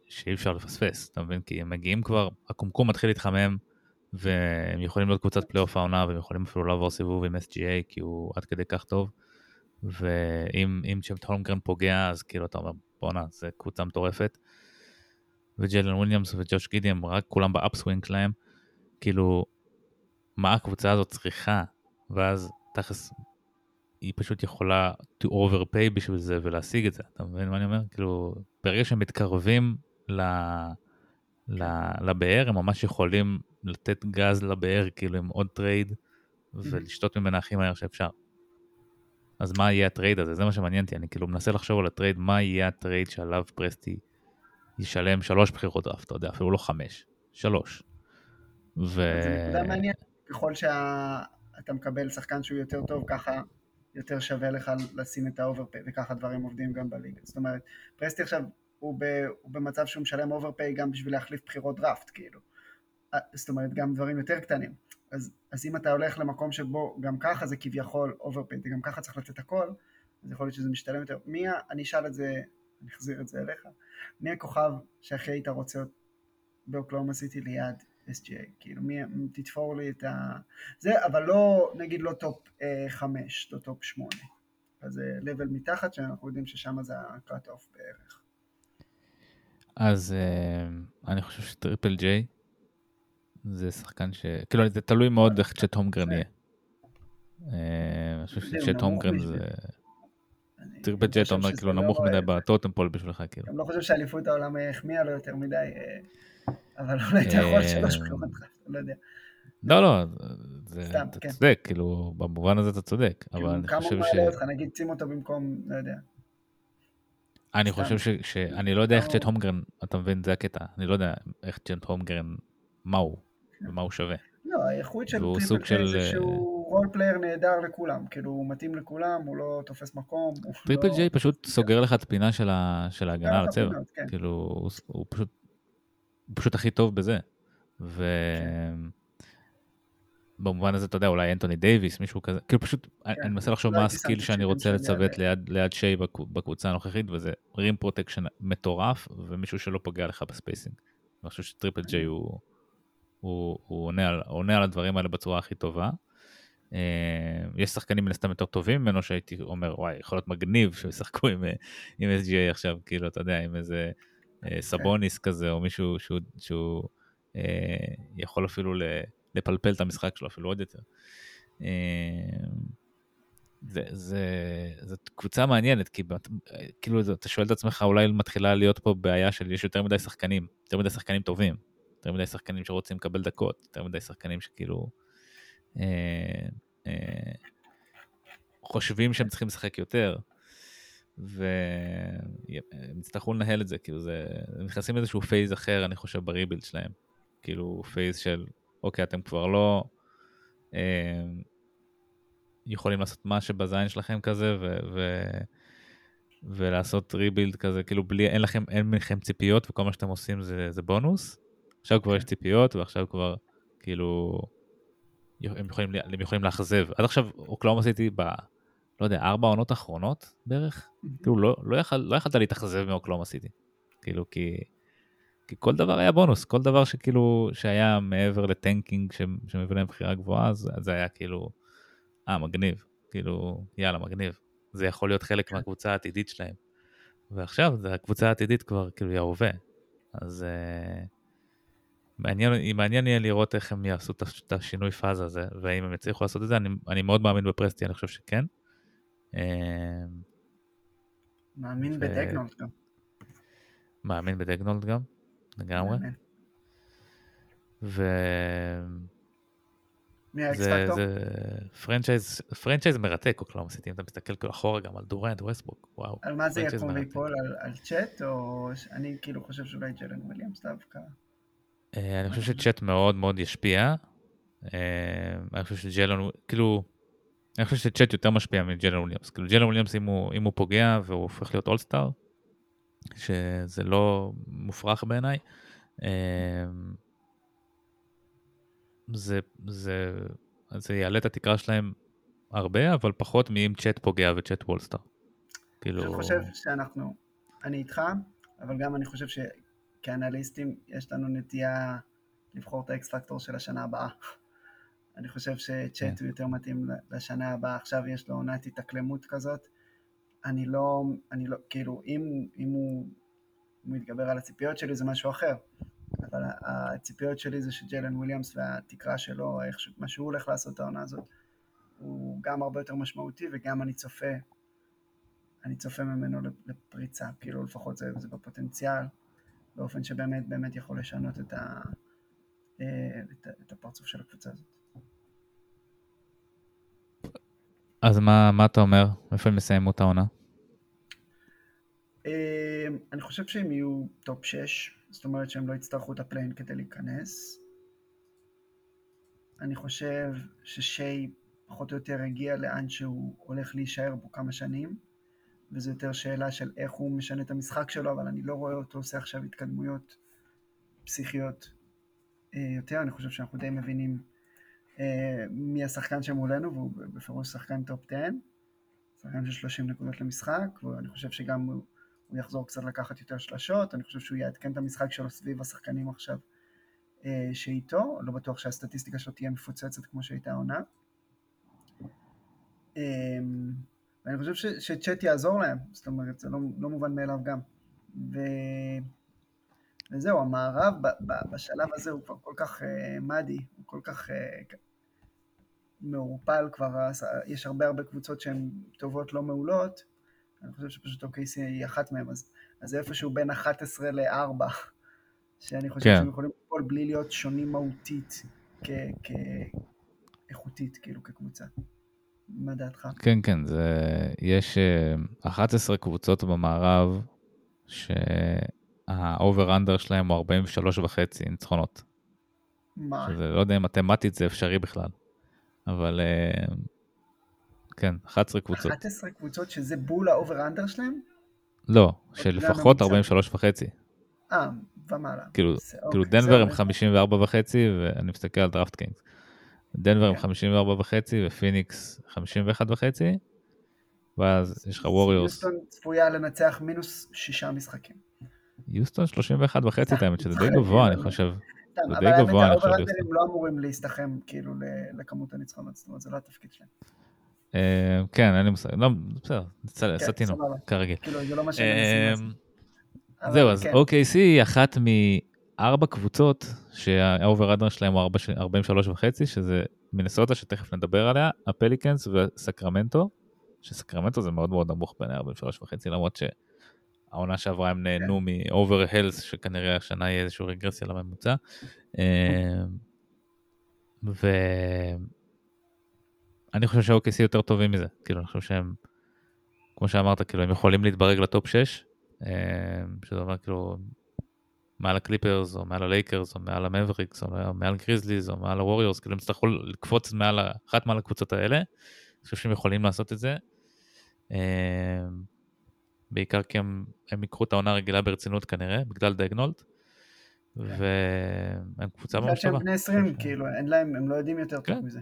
Speaker 1: שאי אפשר לפספס, אתה מבין? כי הם מגיעים כבר, הקומקום מתחיל להתחמם, והם יכולים להיות קבוצת פלייאוף העונה, והם יכולים אפילו לעבור סיבוב עם SGA, כי הוא עד כדי כך טוב. ואם צ'מפט הולמגרן פוגע, אז כאילו אתה אומר, בואנה, זה קבוצה מטורפת. וג'לן וויליאמס וג'וש גידי הם רק כולם ב upswing שלהם. כאילו, מה הקבוצה הזאת צריכה? ואז תכלס, היא פשוט יכולה to overpay בשביל זה ולהשיג את זה. אתה מבין מה אני אומר? כאילו, ברגע שהם מתקרבים ל... לבאר, הם ממש יכולים לתת גז לבאר, כאילו עם עוד טרייד, ולשתות ממנה הכי מהר שאפשר. אז מה יהיה הטרייד הזה? זה מה שמעניין אותי, אני כאילו מנסה לחשוב על הטרייד, מה יהיה הטרייד שעליו פרסטי ישלם שלוש בחירות דראפט, אתה יודע, אפילו לא חמש, שלוש. ו...
Speaker 2: זה נקודה מעניינת, ככל שאתה מקבל שחקן שהוא יותר טוב, ככה יותר שווה לך לשים את ה overpay, וככה דברים עובדים גם בליגה. זאת אומרת, פרסטי עכשיו הוא, ב, הוא במצב שהוא משלם overpay גם בשביל להחליף בחירות דראפט, כאילו. אה, זאת אומרת, גם דברים יותר קטנים. אז, אז אם אתה הולך למקום שבו גם ככה זה כביכול overpay, וגם ככה צריך לתת הכל, אז יכול להיות שזה משתלם יותר. מי, אני אשאל את זה, אני אחזיר את זה אליך, מי הכוכב שהכי היית רוצה באוקלהומה סיטי ליד SGA? כאילו, מי, תתפור לי את ה... זה, אבל לא, נגיד לא top אה, חמש, לא top שמונה. אז זה level מתחת, שאנחנו יודעים ששם זה off בערך.
Speaker 1: אז אה, אני חושב שטריפל ג'יי זה שחקן ש... כאילו, זה תלוי מאוד איך צ'ט הומגרן יהיה. אה, אני חושב שצ'ט הומגרן זה... ג'יי אתה אומר כאילו נמוך מדי בטוטם פול בשבילך כאילו.
Speaker 2: אני לא חושב שאליפות העולם החמיאה לו יותר מדי, אה, אבל אולי אתה יכול שלוש בחירות, לא יודע.
Speaker 1: לא, לא, אתה כן. צודק, כאילו, במובן הזה אתה צודק, אבל אני חושב ש... כמה הוא
Speaker 2: מעלה אותך, נגיד שים אותו במקום, לא יודע.
Speaker 1: אני חושב ש... אני לא יודע איך צ'ט הומגרן, אתה מבין, זה הקטע, אני לא יודע איך צ'ט הומגרן, מה הוא, ומה הוא שווה.
Speaker 2: לא, האיכות של טריפל ג'יי זה שהוא role player נהדר לכולם, כאילו הוא מתאים לכולם, הוא לא תופס מקום.
Speaker 1: טריפל ג'יי לא- פשוט סוגר לך את הפינה של ההגנה על הצבע, כן. כאילו הוא פשוט הכי טוב בזה. ו... במובן הזה, אתה יודע, אולי אנטוני דייוויס, מישהו כזה, כאילו פשוט, כן. אני מנסה לחשוב מה ה skill שאני רוצה לצוות ליד, ליד שיי בקבוצה הנוכחית, וזה rim protection מטורף, ומישהו שלא פוגע לך ב spacing. אני חושב שטריפל ג'יי הוא, הוא, הוא עונה, על, עונה על הדברים האלה בצורה הכי טובה. Uh, יש שחקנים מן הסתם יותר טובים ממנו שהייתי אומר, וואי, יכול להיות מגניב שישחקו עם, עם SGA עכשיו, כאילו, אתה יודע, עם איזה uh, סבוניס כזה, או מישהו שהוא, שהוא uh, יכול אפילו. לפלפל את המשחק שלו אפילו עוד יותר. אה, זה, זה, זאת קבוצה מעניינת, כי כאילו אתה שואל את עצמך, אולי מתחילה להיות פה בעיה של יש יותר מדי שחקנים, יותר מדי שחקנים טובים, יותר מדי שחקנים שרוצים לקבל דקות, יותר מדי שחקנים שכאילו אה, אה, חושבים שהם צריכים לשחק יותר, והם יצטרכו לנהל את זה, כאילו זה, נכנסים לאיזשהו phase אחר, אני חושב, ב rebuild שלהם, כאילו phase של אוקיי, אתם כבר לא אה, יכולים לעשות מה שבזין שלכם כזה, ו, ו, ולעשות ריבילד כזה, כאילו בלי, אין לכם, אין לכם ציפיות, וכל מה שאתם עושים זה, זה בונוס. עכשיו כבר יש כן. ציפיות, ועכשיו כבר, כאילו, הם יכולים, הם יכולים לאכזב. עד עכשיו אוקלאומה עשיתי ב... לא יודע, ארבע עונות אחרונות בערך, כאילו לא, לא, יכול, לא יכלת להתאכזב מאוקלאומה סיטי. כאילו, כי כי כל דבר היה בונוס, כל דבר שכאילו, שהיה מעבר לטנקינג שמביא להם בחירה גבוהה, אז זה היה כאילו, אה, מגניב, כאילו, יאללה, מגניב. זה יכול להיות חלק מהקבוצה העתידית שלהם. ועכשיו, זה הקבוצה העתידית כבר, כאילו, היא ההווה. אז uh, מעניין, מעניין יהיה לראות איך הם יעשו את השינוי פאזה הזה, והאם הם יצליחו לעשות את זה, אני, אני מאוד מאמין בפרסטי, אני חושב שכן.
Speaker 2: Uh, מאמין ו... בדגנולד גם.
Speaker 1: מאמין בדגנולד גם. לגמרי. ו...
Speaker 2: מי ה X factor?
Speaker 1: זה franchise, franchise מרתק, סיטי, אם אתה מסתכל כאילו אחורה גם על דורנט, ווסטברוק, וואו.
Speaker 2: על מה זה יקום ויפול? על, על צ'ט, או אני כאילו חושב שאולי ג'לן וויליאמס דווקא?
Speaker 1: אה, אני חושב שצ'ט מאוד מאוד ישפיע. אה, אני חושב שג'לן, כאילו, אני חושב שצ'ט יותר משפיע מג'לן וויליאמס. כאילו ג'לן וויליאמס אם הוא, אם הוא פוגע והוא הופך להיות אולסטאר, שזה לא מופרך בעיניי. אמ, זה, זה, זה יעלה את התקרה שלהם הרבה, אבל פחות מאם צ'אט פוגע וצ'אט וולסטאר.
Speaker 2: כאילו... אני חושב שאנחנו, אני איתך, אבל גם אני חושב שכאנליסטים יש לנו נטייה לבחור את האקס פקטור של השנה הבאה. אני חושב שצ'אט כן. הוא יותר מתאים לשנה הבאה, עכשיו יש לו עונת התאקלמות כזאת, אני לא, אני לא, כאילו, אם, אם הוא, הוא מתגבר על הציפיות שלי זה משהו אחר, אבל הציפיות שלי זה שג'לן וויליאמס והתקרה שלו, איך, מה שהוא הולך לעשות העונה הזאת, הוא גם הרבה יותר משמעותי וגם אני צופה, אני צופה ממנו לפריצה, כאילו לפחות זה, זה בפוטנציאל, באופן שבאמת באמת יכול לשנות את, ה, אה, את, את הפרצוף של הקבוצה הזאת.
Speaker 1: אז מה, מה אתה אומר? איפה הם יסיימו את העונה?
Speaker 2: אמ, אני חושב שהם יהיו top 6, זאת אומרת שהם לא יצטרכו את ה play-in כדי להיכנס. אני חושב ששיי פחות או יותר הגיע לאן שהוא הולך להישאר בו כמה שנים, וזו יותר שאלה של איך הוא משנה את המשחק שלו, אבל אני לא רואה אותו עושה עכשיו התקדמויות פסיכיות אה, יותר, אני חושב שאנחנו די מבינים אה, מי השחקן שמולנו, והוא בפירוש שחקן top 10, שחקן של 30 נקודות למשחק, ואני חושב שגם הוא, הוא יחזור קצת לקחת יותר שלשות, אני חושב שהוא יעדכן את המשחק שלו סביב השחקנים עכשיו אה, שאיתו, לא בטוח שהסטטיסטיקה שלו תהיה מפוצצת כמו שהייתה עונה. ואני חושב ש, שצ'ט יעזור להם, זאת אומרת, זה לא, לא מובן מאליו גם. ו... וזהו, המערב ב, ב, בשלב הזה הוא כבר כל כך uh, מאדי, הוא כל כך uh, מעורפל כבר, יש הרבה הרבה קבוצות שהן טובות לא מעולות, אני חושב שפשוט OKC היא אחת מהן, אז, אז זה איפשהו בין 11 ל-4, שאני חושב כן. שהם יכולים לפעול בלי להיות שונים מהותית כאיכותית, כאילו כקבוצה. מה דעתך?
Speaker 1: כן, כן, זה, יש 11 אה, קבוצות במערב שה over-under שלהם הוא 43 וחצי ניצחונות.
Speaker 2: מה?
Speaker 1: שזה, לא יודע אם מתמטית זה אפשרי בכלל, אבל אה, כן, 11 קבוצות.
Speaker 2: 11 קבוצות שזה בול ה over-under שלהם?
Speaker 1: לא, שלפחות 43 וחצי.
Speaker 2: אה, ומעלה.
Speaker 1: כאילו, כאילו אוקיי, דנבר הם 54 וחצי, ואני מסתכל על DraftKings. דנבר עם 54 כן. וחצי ופיניקס 51 וחצי, ואז יש לך ווריורס.
Speaker 2: יוסטון צפויה לנצח מינוס שישה משחקים.
Speaker 1: יוסטון 31 וחצי, את האמת שזה די גבוה, אני חושב.
Speaker 2: זה די גבוה, אני חושב. אבל האמת לא אמורים להסתכם כאילו לכמות הניצחונות, זאת אומרת, זה לא התפקיד שלהם.
Speaker 1: אה, כן, אין לי מושג, לא, בסדר, כן, סטינו, כרגיל. זהו, אז OKC כן. היא אחת ארבע קבוצות שה over under שלהם הוא 43 וחצי, שזה מינסוטה שתכף נדבר עליה, הפליקנס וסקרמנטו, שסקרמנטו זה מאוד מאוד נמוך בין 43 וחצי, למרות שהעונה שעברה הם נהנו מ over health, שכנראה השנה יהיה איזושהי רגרסיה לממוצע. אמ, ואני חושב שה-OKC יותר טובים מזה, כאילו אני חושב שהם, כמו שאמרת, כאילו הם יכולים להתברג ל top 6, אמ, שזה אומר כאילו מעל הקליפרס, או מעל הלייקרס, או מעל המאבריקס, או מעל גריזליז, או מעל הווריורס, כאילו הם יצטרכו לקפוץ מעל, אחת מעל הקבוצות האלה. אני חושב שהם יכולים לעשות את זה. אמ, בעיקר כי הם, הם ייקחו את העונה הרגילה ברצינות כנראה, בגלל דגנולד. והם קבוצה
Speaker 2: ממש טובה. בגלל שהם בני 20, כאילו, אין להם, הם לא יודעים יותר טוב כן. מזה.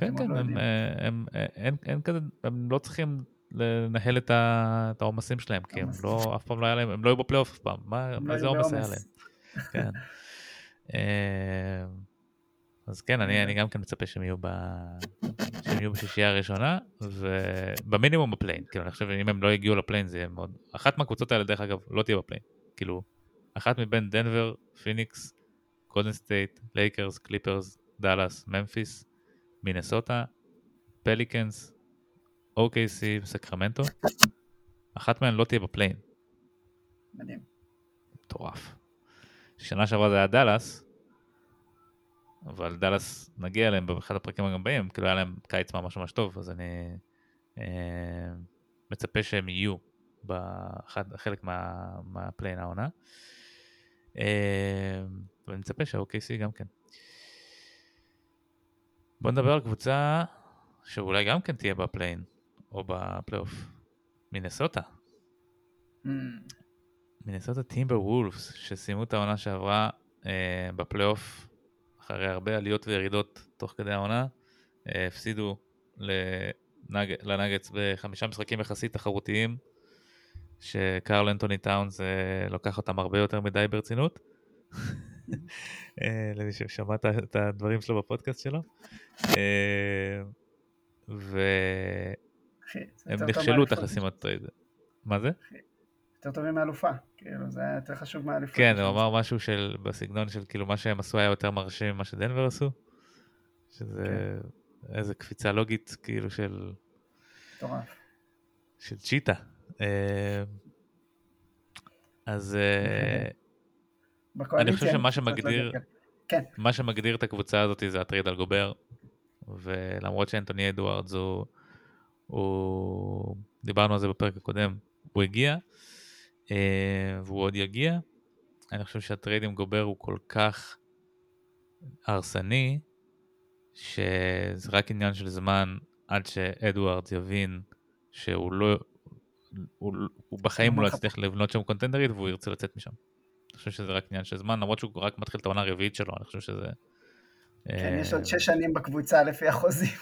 Speaker 1: כן, כן, לא הם, הם, הם, אין כזה, הם לא צריכים לנהל את, העומסים שלהם, כי הם לא, אף פעם לא היה להם, הם לא היו בפלייאוף אף פעם, מה, מה זה עומס היה להם? כן. אה, אז כן, אני, אני גם כן מצפה שהם יהיו. שהם יהיו בשישייה הראשונה, ובמינימום ב play-in, כאילו אני חושב שאם הם לא הגיעו ל play-in זה יהיה מאוד, אחת מהקבוצות האלה דרך אגב לא תהיה ב play-in, כאילו, אחת מבין דנבר, פיניקס, גולדן סטייט, לייקרס, קליפרס, דאלאס, ממפיס, מינסוטה, פליקנס, OKC וסקרמנטו, אחת מהן לא תהיה ב play-in.
Speaker 2: מדהים.
Speaker 1: מטורף. שנה שעברה זה היה דאלאס, אבל דאלאס נגיע אליהם באחד הפרקים הבאים, כאילו היה להם קיץ ממש ממש טוב, אז אני אה, מצפה שהם יהיו בחלק מה, מה play-in העונה. אה, ואני מצפה שה-OKC גם כן. בוא נדבר על קבוצה שאולי גם כן תהיה ב play-in. או בפלייאוף. מינסוטה. Mm. מינסוטה טימבר וולפס, שסיימו את העונה שעברה אה, בפלייאוף אחרי הרבה עליות וירידות תוך כדי העונה, אה, הפסידו לנג... לנגץ בחמישה משחקים יחסית תחרותיים, שקרל אנטוני טאונס אה, לוקח אותם הרבה יותר מדי ברצינות. אה, למי ששמע את הדברים שלו בפודקאסט שלו. אה, ו... הם נכשלו לשים את זה. מה זה?
Speaker 2: יותר טובים מאלופה, כאילו זה היה יותר חשוב מאלופה.
Speaker 1: כן, הוא אמר משהו של, בסגנון של כאילו מה שהם עשו היה יותר מרשים ממה שדנבר עשו, שזה כן. איזה קפיצה לוגית כאילו של...
Speaker 2: מטורף.
Speaker 1: של צ'יטה. אה, אז אה, אני חושב שמה שמגדיר, כן. מה שמגדיר את הקבוצה הזאת זה הטרייד על גובר, ולמרות שאנטוני אדוארדס הוא הוא... דיברנו על זה בפרק הקודם, הוא הגיע, אה, והוא עוד יגיע. אני חושב שהטרייד עם גובר הוא כל כך הרסני, שזה רק עניין של זמן עד שאדוארדס יבין שהוא לא, הוא, הוא בחיים לא יצליח לבנות שם קונטנדרית והוא ירצה לצאת משם. אני חושב שזה רק עניין של זמן, למרות שהוא רק מתחיל את העונה הרביעית שלו, אני חושב שזה...
Speaker 2: כן, יש עוד שש שנים בקבוצה לפי החוזים.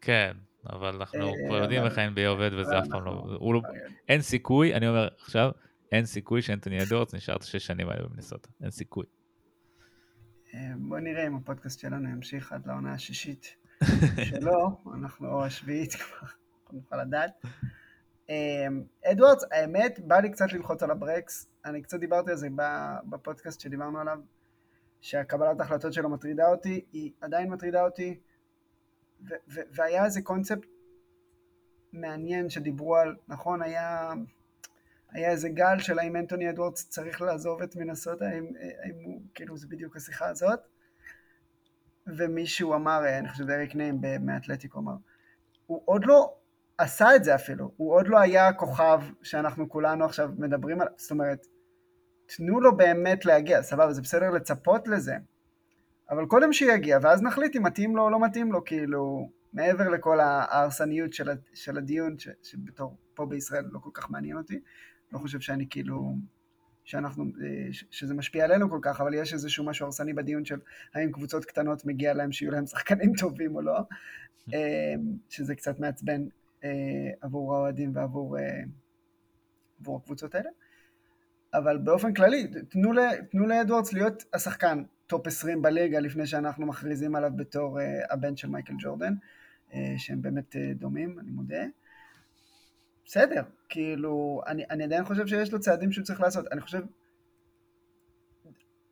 Speaker 1: כן, אבל אנחנו כבר יודעים איך ה-NBA עובד וזה אף פעם לא... לא- אין סיכוי, אני אומר עכשיו, אין סיכוי שאנטוני אדורץ נשאר את השש שנים האלה במינסוטה, אין סיכוי.
Speaker 2: אה, בוא נראה אם הפודקאסט שלנו ימשיך עד לעונה השישית שלו, אנחנו או השביעית כבר, נוכל לדעת. אה, אדוארדס, האמת, בא לי קצת ללחוץ על הברקס, אני קצת דיברתי על זה בפודקאסט שדיברנו עליו, שהקבלת ההחלטות שלו מטרידה אותי, היא עדיין מטרידה אותי, והיה איזה קונספט מעניין שדיברו על, נכון, היה היה איזה גל של האם אנטוני אדוורדס צריך לעזוב את מינסוטה, האם, האם הוא, כאילו זה בדיוק השיחה הזאת. ומישהו אמר, אני חושב אריק נעים מאתלטיקו אמר, הוא עוד לא עשה את זה אפילו, הוא עוד לא היה הכוכב שאנחנו כולנו עכשיו מדברים עליו, זאת אומרת, תנו לו באמת להגיע, סבבה, זה בסדר לצפות לזה, אבל קודם שיגיע, ואז נחליט אם מתאים לו או לא מתאים לו, כאילו, מעבר לכל ההרסניות של, של הדיון, ש, שבתור פה בישראל לא כל כך מעניין אותי, לא חושב שאני כאילו, שאנחנו, אה, שזה משפיע עלינו כל כך, אבל יש איזשהו משהו הרסני בדיון של האם קבוצות קטנות מגיע להם שיהיו להם שחקנים טובים או לא, אה, שזה קצת מעצבן אה, עבור האוהדים ועבור עבור הקבוצות האלה. אבל באופן כללי, תנו, תנו לאדוורדס להיות השחקן top 20 בליגה לפני שאנחנו מכריזים עליו בתור הבן של מייקל ג'ורדן, שהם באמת דומים, אני מודה. בסדר, כאילו, אני, אני עדיין חושב שיש לו צעדים שהוא צריך לעשות. אני חושב,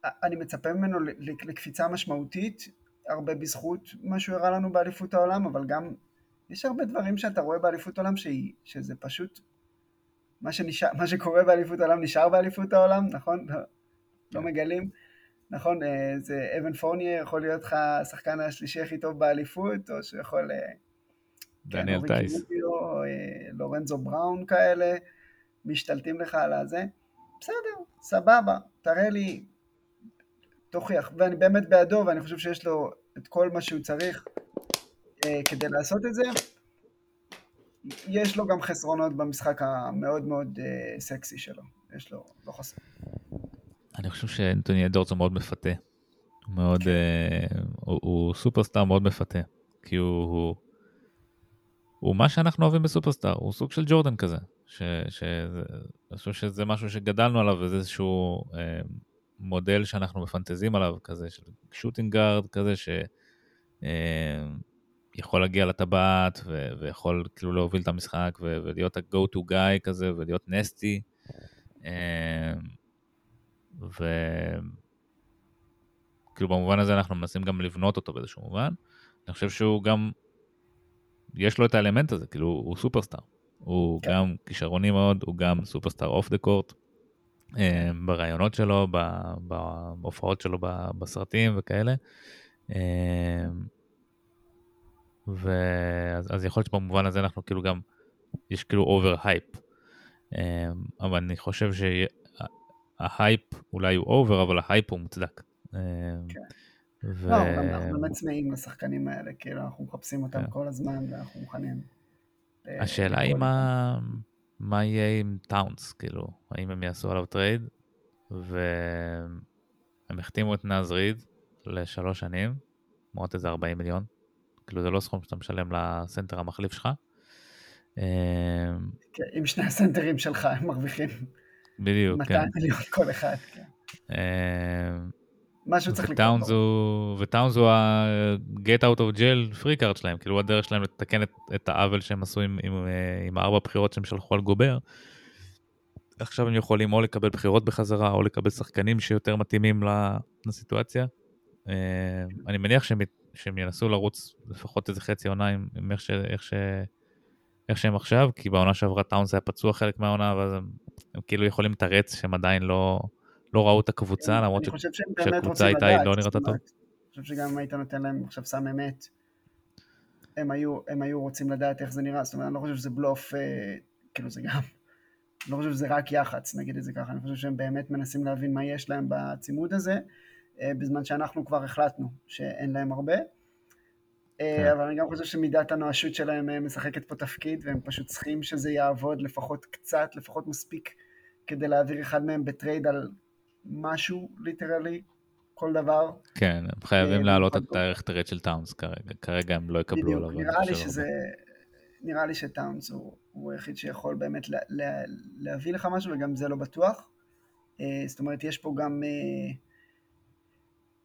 Speaker 2: אני מצפה ממנו לקפיצה משמעותית, הרבה בזכות מה שהוא הראה לנו באליפות העולם, אבל גם יש הרבה דברים שאתה רואה באליפות העולם שהיא, שזה פשוט, מה, שנשאר, מה שקורה באליפות העולם נשאר באליפות העולם, נכון? לא, לא כן. מגלים. נכון, אה, זה אבן פורניה יכול להיות לך השחקן השלישי הכי טוב באליפות, או שיכול... אה,
Speaker 1: דניאל כן, טייס.
Speaker 2: אה, לורנזו בראון כאלה, משתלטים לך על הזה. בסדר, סבבה, תראה לי, תוכיח. ואני באמת בעדו, ואני חושב שיש לו את כל מה שהוא צריך כדי לעשות את זה. יש לו גם חסרונות במשחק המאוד מאוד סקסי שלו. יש לו, לא חסר.
Speaker 1: אני חושב שאנטוני אדורס הוא מאוד מפתה. מאוד. אה, הוא, הוא סופרסטאר מאוד מפתה. כי הוא, הוא הוא מה שאנחנו אוהבים בסופרסטאר, הוא סוג של ג'ורדן כזה. ש, ש, אני חושב שזה משהו שגדלנו עליו, וזה איזשהו אה, מודל שאנחנו מפנטזים עליו, כזה של שוטינג גארד כזה, שיכול אה, להגיע לטבעת, ו, ויכול כאילו להוביל את המשחק, ו, ולהיות ה-go to guy כזה, ולהיות נסטי. אה, וכאילו במובן הזה אנחנו מנסים גם לבנות אותו באיזשהו מובן. אני חושב שהוא גם יש לו את האלמנט הזה, כאילו הוא סופרסטאר. הוא כן. גם כישרוני מאוד, הוא גם סופרסטאר off the court, ברעיונות שלו, בהופעות שלו בסרטים וכאלה. אה, ואז אז יכול להיות שבמובן הזה אנחנו כאילו גם, יש כאילו over hype. אה, אבל אני חושב שההייפ אולי הוא over, אבל ההייפ הוא מוצדק. אה,
Speaker 2: כן. ו... לא, אנחנו באמת צמאים לשחקנים האלה, כאילו אנחנו מחפשים אותם כן. כל הזמן ואנחנו מוכנים.
Speaker 1: השאלה היא מה, מה יהיה עם טאונס, כאילו, האם הם יעשו עליו טרייד, והם החתימו את נאז ריד לשלוש שנים, מאוד איזה 40 מיליון, כאילו זה לא סכום שאתה משלם לסנטר המחליף שלך.
Speaker 2: אמ, כן, עם שני הסנטרים שלך הם מרוויחים.
Speaker 1: בדיוק, 200
Speaker 2: כן. מיליון כל אחד, כן. אמ, משהו צריך לקרות.
Speaker 1: וטאונס הוא ה-get out of jail free card שלהם, כאילו הדרך שלהם לתקן את, את העוול שהם עשו עם, עם, אה, עם ארבע בחירות שהם שלחו על גובר. עכשיו הם יכולים או לקבל בחירות בחזרה או לקבל שחקנים שיותר מתאימים לסיטואציה. אה, אני מניח שהם, שהם ינסו לרוץ לפחות איזה חצי עונה עם איך, ש, איך, ש, איך שהם עכשיו, כי בעונה שעברה טאונס היה פצוע חלק מהעונה, ואז הם, הם כאילו יכולים לתרץ שהם עדיין לא... לא ראו את הקבוצה, למרות שהקבוצה הייתה היא לא נראתה טוב. אני
Speaker 2: חושב שגם אם היית נותן להם עכשיו סם אמת, הם היו, הם היו רוצים לדעת איך זה נראה, זאת אומרת, אני לא חושב שזה בלוף, אה, כאילו זה גם, אני לא חושב שזה רק יח"צ, נגיד את זה ככה, אני חושב שהם באמת מנסים להבין מה יש להם בצימוד הזה, אה, בזמן שאנחנו כבר החלטנו שאין להם הרבה. כן. אבל אני גם חושב שמידת הנואשות שלהם משחקת פה תפקיד, והם פשוט צריכים שזה יעבוד לפחות קצת, לפחות מספיק, כדי להעביר אחד מהם בטרייד על משהו, literally, כל דבר.
Speaker 1: כן, הם חייבים להעלות את הערך טרייד של טאונס כרגע, כרגע הם לא יקבלו
Speaker 2: עליו. בדיוק, נראה לי שזה... נראה לי שטאונס הוא, הוא היחיד שיכול באמת לה, לה, להביא לך משהו, וגם זה לא בטוח. אה, זאת אומרת, יש פה גם... אה,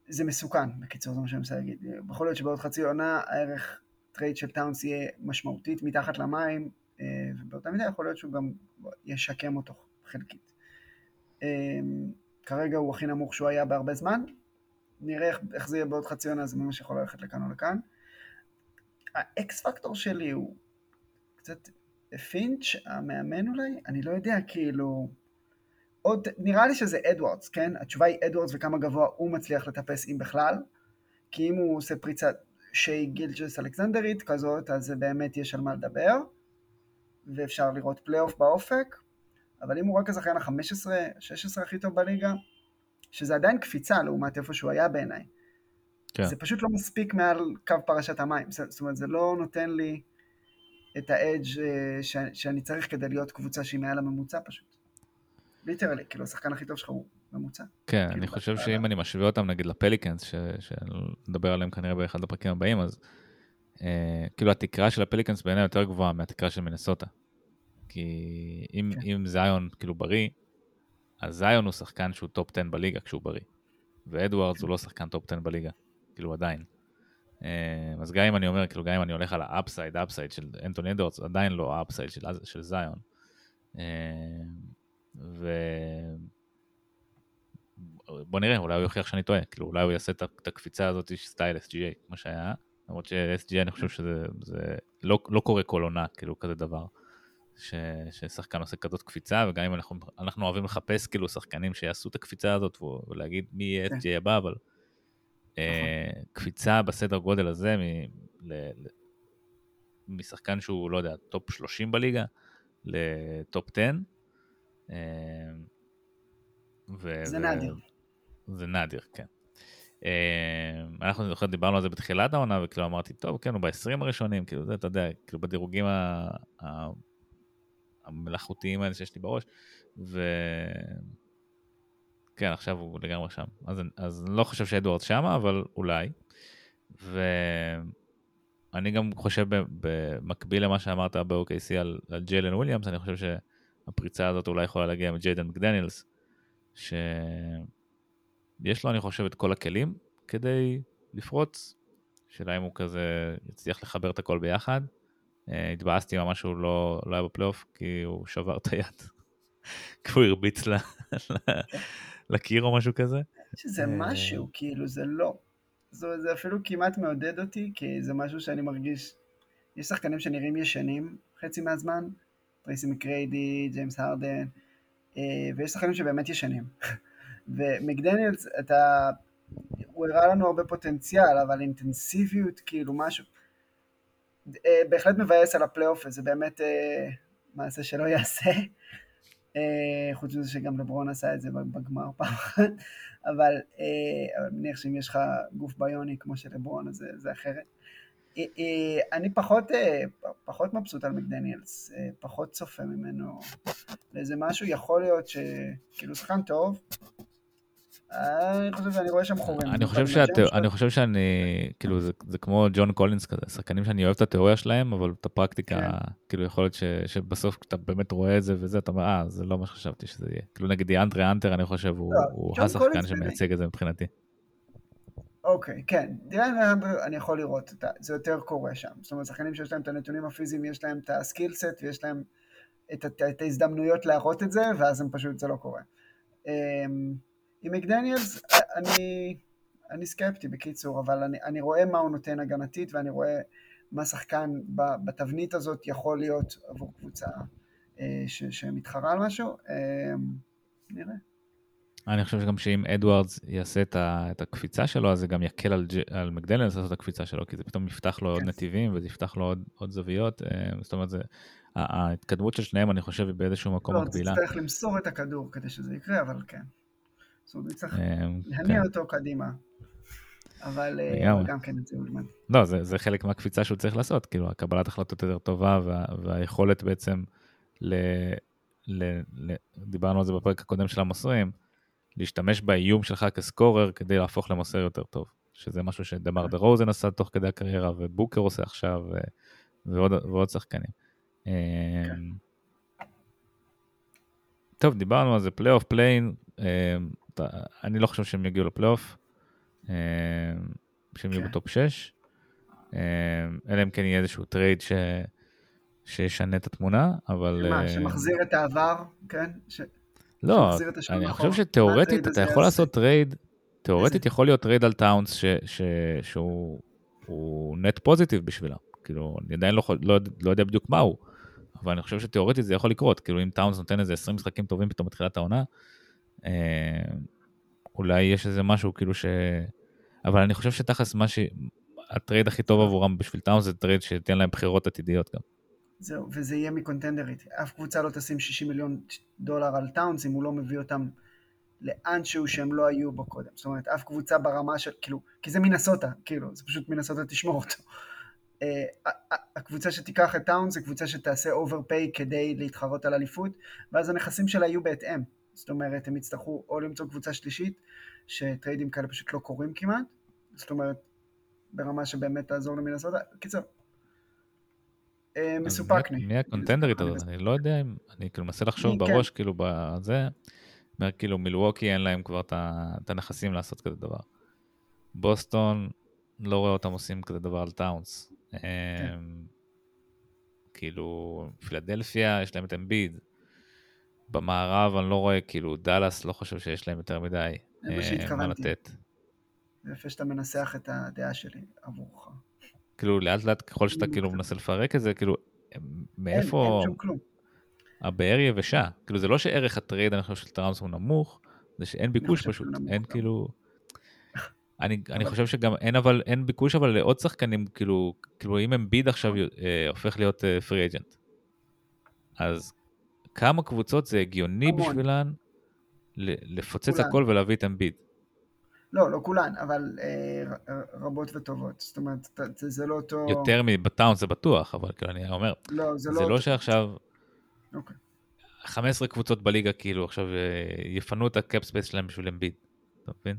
Speaker 2: זה מסוכן, בקיצור, זה מה שאני מנסה להגיד. יכול להיות שבעוד חצי עונה הערך טרייד של טאונס יהיה משמעותית מתחת למים, אה, ובאותה מידה יכול להיות שהוא גם ישקם אותו חלקית. אה, כרגע הוא הכי נמוך שהוא היה בהרבה זמן, נראה איך, איך זה יהיה בעוד חצי עונה, זה ממש יכול ללכת לכאן או לכאן. ה X factor שלי הוא קצת פינץ', המאמן אולי? אני לא יודע, כאילו... עוד, נראה לי שזה אדוארדס, כן? התשובה היא אדוארדס וכמה גבוה הוא מצליח לטפס אם בכלל. כי אם הוא עושה פריצת שי גילג'ס אלכסנדרית כזאת, אז באמת יש על מה לדבר. ואפשר לראות פלייאוף באופק. אבל אם הוא רק השחקן ה-15, 16 הכי טוב בליגה, שזה עדיין קפיצה לעומת איפה שהוא היה בעיניי. כן. זה פשוט לא מספיק מעל קו פרשת המים. זאת אומרת, זה לא נותן לי את ה edge אה, שאני צריך כדי להיות קבוצה שהיא מעל הממוצע פשוט. literally, כאילו השחקן הכי טוב שלך הוא ממוצע.
Speaker 1: כן, כאילו אני חושב שאם אני משווה אותם נגיד לפליקנס, שנדבר עליהם כנראה באחד הפרקים הבאים, אז אה, כאילו התקרה של הפליקנס בעיניי יותר גבוהה מהתקרה של מנסוטה. כי אם, כן. אם זיון כאילו בריא, אז זיון הוא שחקן שהוא top 10 בליגה כשהוא בריא. ואדוארדס הוא לא שחקן top 10 בליגה, כאילו עדיין. אה, אז גם אם אני אומר, כאילו גם אם אני הולך על ה upside, upside של אנטוני אדוארדס, עדיין לא ה upside של, של זיון. ו... בוא נראה, אולי הוא יוכיח שאני טועה, כאילו אולי הוא יעשה את הקפיצה הזאת style SGA, כמו שהיה, למרות ש-SGA אני חושב שזה לא, לא קורה כל עונה, כאילו כזה דבר. ש, ששחקן עושה כזאת קפיצה, וגם אם אנחנו, אנחנו אוהבים לחפש כאילו שחקנים שיעשו את הקפיצה הזאת ולהגיד מי יהיה SGA כן. הבא, אבל אה, נכון. קפיצה בסדר גודל הזה מ, ל, ל, משחקן שהוא, לא יודע, top 30 בליגה ל top 10. אה,
Speaker 2: ו, זה ו, נדיר.
Speaker 1: זה נדיר, כן. אה, אנחנו זוכר דיברנו על זה בתחילת העונה וכאילו אמרתי טוב כן הוא ב-20 הראשונים כאילו זה אתה יודע כאילו בדירוגים המלאכותיים האלה שיש לי בראש, ו... כן, עכשיו הוא לגמרי שם. אז, אז אני לא חושב שאדוארד שמה, אבל אולי. ואני גם חושב במקביל למה שאמרת ב-OKC על, על ג'יילן וויליאמס, אני חושב שהפריצה הזאת אולי יכולה להגיע מג'יידן מקדניאלס, שיש לו, אני חושב, את כל הכלים כדי לפרוץ. שאלה אם הוא כזה יצליח לחבר את הכל ביחד. אה, התבאסתי ממש שהוא לא, לא היה בפלייאוף, כי הוא שבר את היד. כי הוא הרביץ לקיר או משהו כזה.
Speaker 2: שזה אה, משהו, כאילו זה לא. זה, זה אפילו כמעט מעודד אותי, כי זה משהו שאני מרגיש, יש שחקנים שנראים ישנים חצי מהזמן, טרייסי מקריידי, ג'יימס הרדן, אה, ויש שחקנים שבאמת ישנים. ומקדניאלס, אתה, הוא הראה לנו הרבה פוטנציאל, אבל אינטנסיביות, כאילו משהו, אה, בהחלט מבאס על הפלייאוף, וזה באמת אה, מעשה שלא ייעשה. אה, חוץ מזה שגם לברון עשה את זה בגמר פעם אחת, אבל אני מניח שאם יש לך גוף ביוני כמו של לברון, אז זה אחרת. אני פחות, פחות מבסוט על מקדניאלס, פחות צופה ממנו לאיזה משהו, יכול להיות שכאילו שחקן טוב, אני חושב שאני רואה שם חורים.
Speaker 1: אני חושב, שאת, אני חושב שאני, כאילו זה, זה כמו ג'ון קולינס כזה, שחקנים שאני אוהב את התיאוריה שלהם, אבל את הפרקטיקה, כן. כאילו יכול להיות ש, שבסוף כשאתה באמת רואה את זה וזה, אתה אומר, אה, זה לא מה שחשבתי שזה יהיה. כאילו נגיד דיאנדרה האנטר, אני חושב, הוא, לא, הוא השחקן שמייצג את זה מבחינתי.
Speaker 2: אוקיי, כן, דיאנדרה האנטר, אני יכול לראות, זה יותר קורה שם. זאת אומרת, שחקנים שיש להם את הנתונים הפיזיים, יש להם את ה skillset ויש להם את, את, את ההזדמנויות להראות את זה, ואז הם פשוט, זה לא קורה. אמ, עם מקדניאלס אני, אני סקפטי בקיצור, אבל אני, אני רואה מה הוא נותן הגנתית ואני רואה מה שחקן בתבנית הזאת יכול להיות עבור קבוצה אה, ש, שמתחרה על משהו, אה, נראה.
Speaker 1: אני חושב שגם שאם אדוארדס יעשה את, ה, את הקפיצה שלו, אז זה גם יקל על, על מקדניאלס לעשות את הקפיצה שלו, כי זה פתאום יפתח לו כן. עוד נתיבים וזה יפתח לו עוד, עוד זוויות. אה, זאת אומרת, זה, ההתקדמות של שניהם, אני חושב, היא באיזשהו מקום
Speaker 2: לא,
Speaker 1: מקבילה.
Speaker 2: לא, צריך למסור את הכדור כדי שזה יקרה, אבל כן. זאת אומרת, צריך אה, להניע כן. אותו קדימה. אבל אה. גם כן את זה הוא.
Speaker 1: לא, זה, זה חלק מהקפיצה שהוא צריך לעשות, כאילו, הקבלת החלטות יותר טובה וה, והיכולת בעצם ל, ל, ל... דיברנו על זה בפרק הקודם של המוסרים, להשתמש באיום שלך כסקורר כדי להפוך למוסר יותר טוב, שזה משהו שדמר דה רוזן עשה תוך כדי הקריירה, ובוקר עושה עכשיו, ו, ועוד, ועוד שחקנים. אמ, טוב, דיברנו על זה, פלייאוף play-in, אני לא חושב שהם יגיעו לפלייאוף, אמ, שהם יהיו
Speaker 2: כן.
Speaker 1: ב top 6, אלא אם כן יהיה איזשהו טרייד ש... שישנה את התמונה, אבל...
Speaker 2: מה, שמחזיר את העבר, כן? ש-
Speaker 1: לא, אני. חושב
Speaker 2: מה הטרייד
Speaker 1: אתה יכול? לעשות טרייד, תאורטית
Speaker 2: איזה?
Speaker 1: יכול להיות טרייד על טאונס שהוא הוא net positive בשבילם. כאילו, אני עדיין לא, לא, יודע- לא יודע בדיוק מהו, אבל אני חושב שתאורטית זה יכול לקרות. כאילו, אם טאונס נותן איזה 20 משחקים טובים פתאום בתחילת העונה, אה, אולי יש איזה משהו כאילו ש... אבל אני חושב שתכלס מה ש... הטרייד הכי טוב עבורם בשביל טאונס זה טרייד שייתן להם בחירות עתידיות גם.
Speaker 2: זהו, וזה יהיה מקונטנדרית. אף קבוצה לא תשים 60 מיליון דולר על טאונס אם הוא לא מביא אותם לאנשהו שהם לא היו בו קודם. זאת אומרת, אף קבוצה ברמה של, כאילו, כי זה מנסוטה, כאילו, זה פשוט מנסוטה תשמור אותו. אה, הקבוצה שתיקח את טאונס זה קבוצה שתעשה overpay כדי להתחרות על אליפות, ואז הנכסים שלה יהיו בהתאם. זאת אומרת, הם יצטרכו או למצוא קבוצה שלישית, שטריידים כאלה פשוט לא קורים כמעט, זאת אומרת, ברמה שבאמת תעזור למנסוטה. קיצר, אה,
Speaker 1: אז
Speaker 2: מסופקני.
Speaker 1: מי- הקונטנדרית הזאת? אני לא יודע אם, אני כאילו מנסה לחשוב
Speaker 2: כן?
Speaker 1: בראש, כאילו בזה, אומר כאילו מילווקי אין להם כבר את הנכסים לעשות כזה דבר. בוסטון, לא רואה אותם עושים כזה דבר על טאונס.
Speaker 2: כן.
Speaker 1: אמ, כאילו, פילדלפיה, יש להם את אמביד. במערב אני לא רואה, כאילו, דאלאס לא חושב שיש להם יותר מדי
Speaker 2: זה מה
Speaker 1: אה,
Speaker 2: שהתכוונתי. יפה שאתה מנסח את הדעה שלי עבורך.
Speaker 1: כאילו, לאט לאט ככל שאתה כאילו מנסה לפרק את זה, כאילו, מאיפה...
Speaker 2: אין, אין כלום.
Speaker 1: הבאר יבשה. כאילו זה לא שערך הטרייד אני חושב של טאונס הוא נמוך, זה שאין ביקוש פשוט, אין. כאילו... אני, אני חושב שגם אין אבל אין ביקוש אבל לעוד שחקנים כאילו כאילו אם אמביד עכשיו אה, הופך להיות free agent אז כמה קבוצות זה הגיוני. בשבילן לפוצץ. הכל ולהביא את אמביד.
Speaker 2: לא, לא כולן, אבל אה, ר- רבות וטובות. זאת אומרת, זה, זה לא אותו...
Speaker 1: יותר מטאונס זה בטוח אבל כאילו אני אומר
Speaker 2: לא, זה
Speaker 1: זה
Speaker 2: לא...
Speaker 1: לא שעכשיו
Speaker 2: אוקיי.
Speaker 1: 15 קבוצות בליגה כאילו עכשיו אה, יפנו את ה cap space שלהם בשביל אמביד. אתה מבין?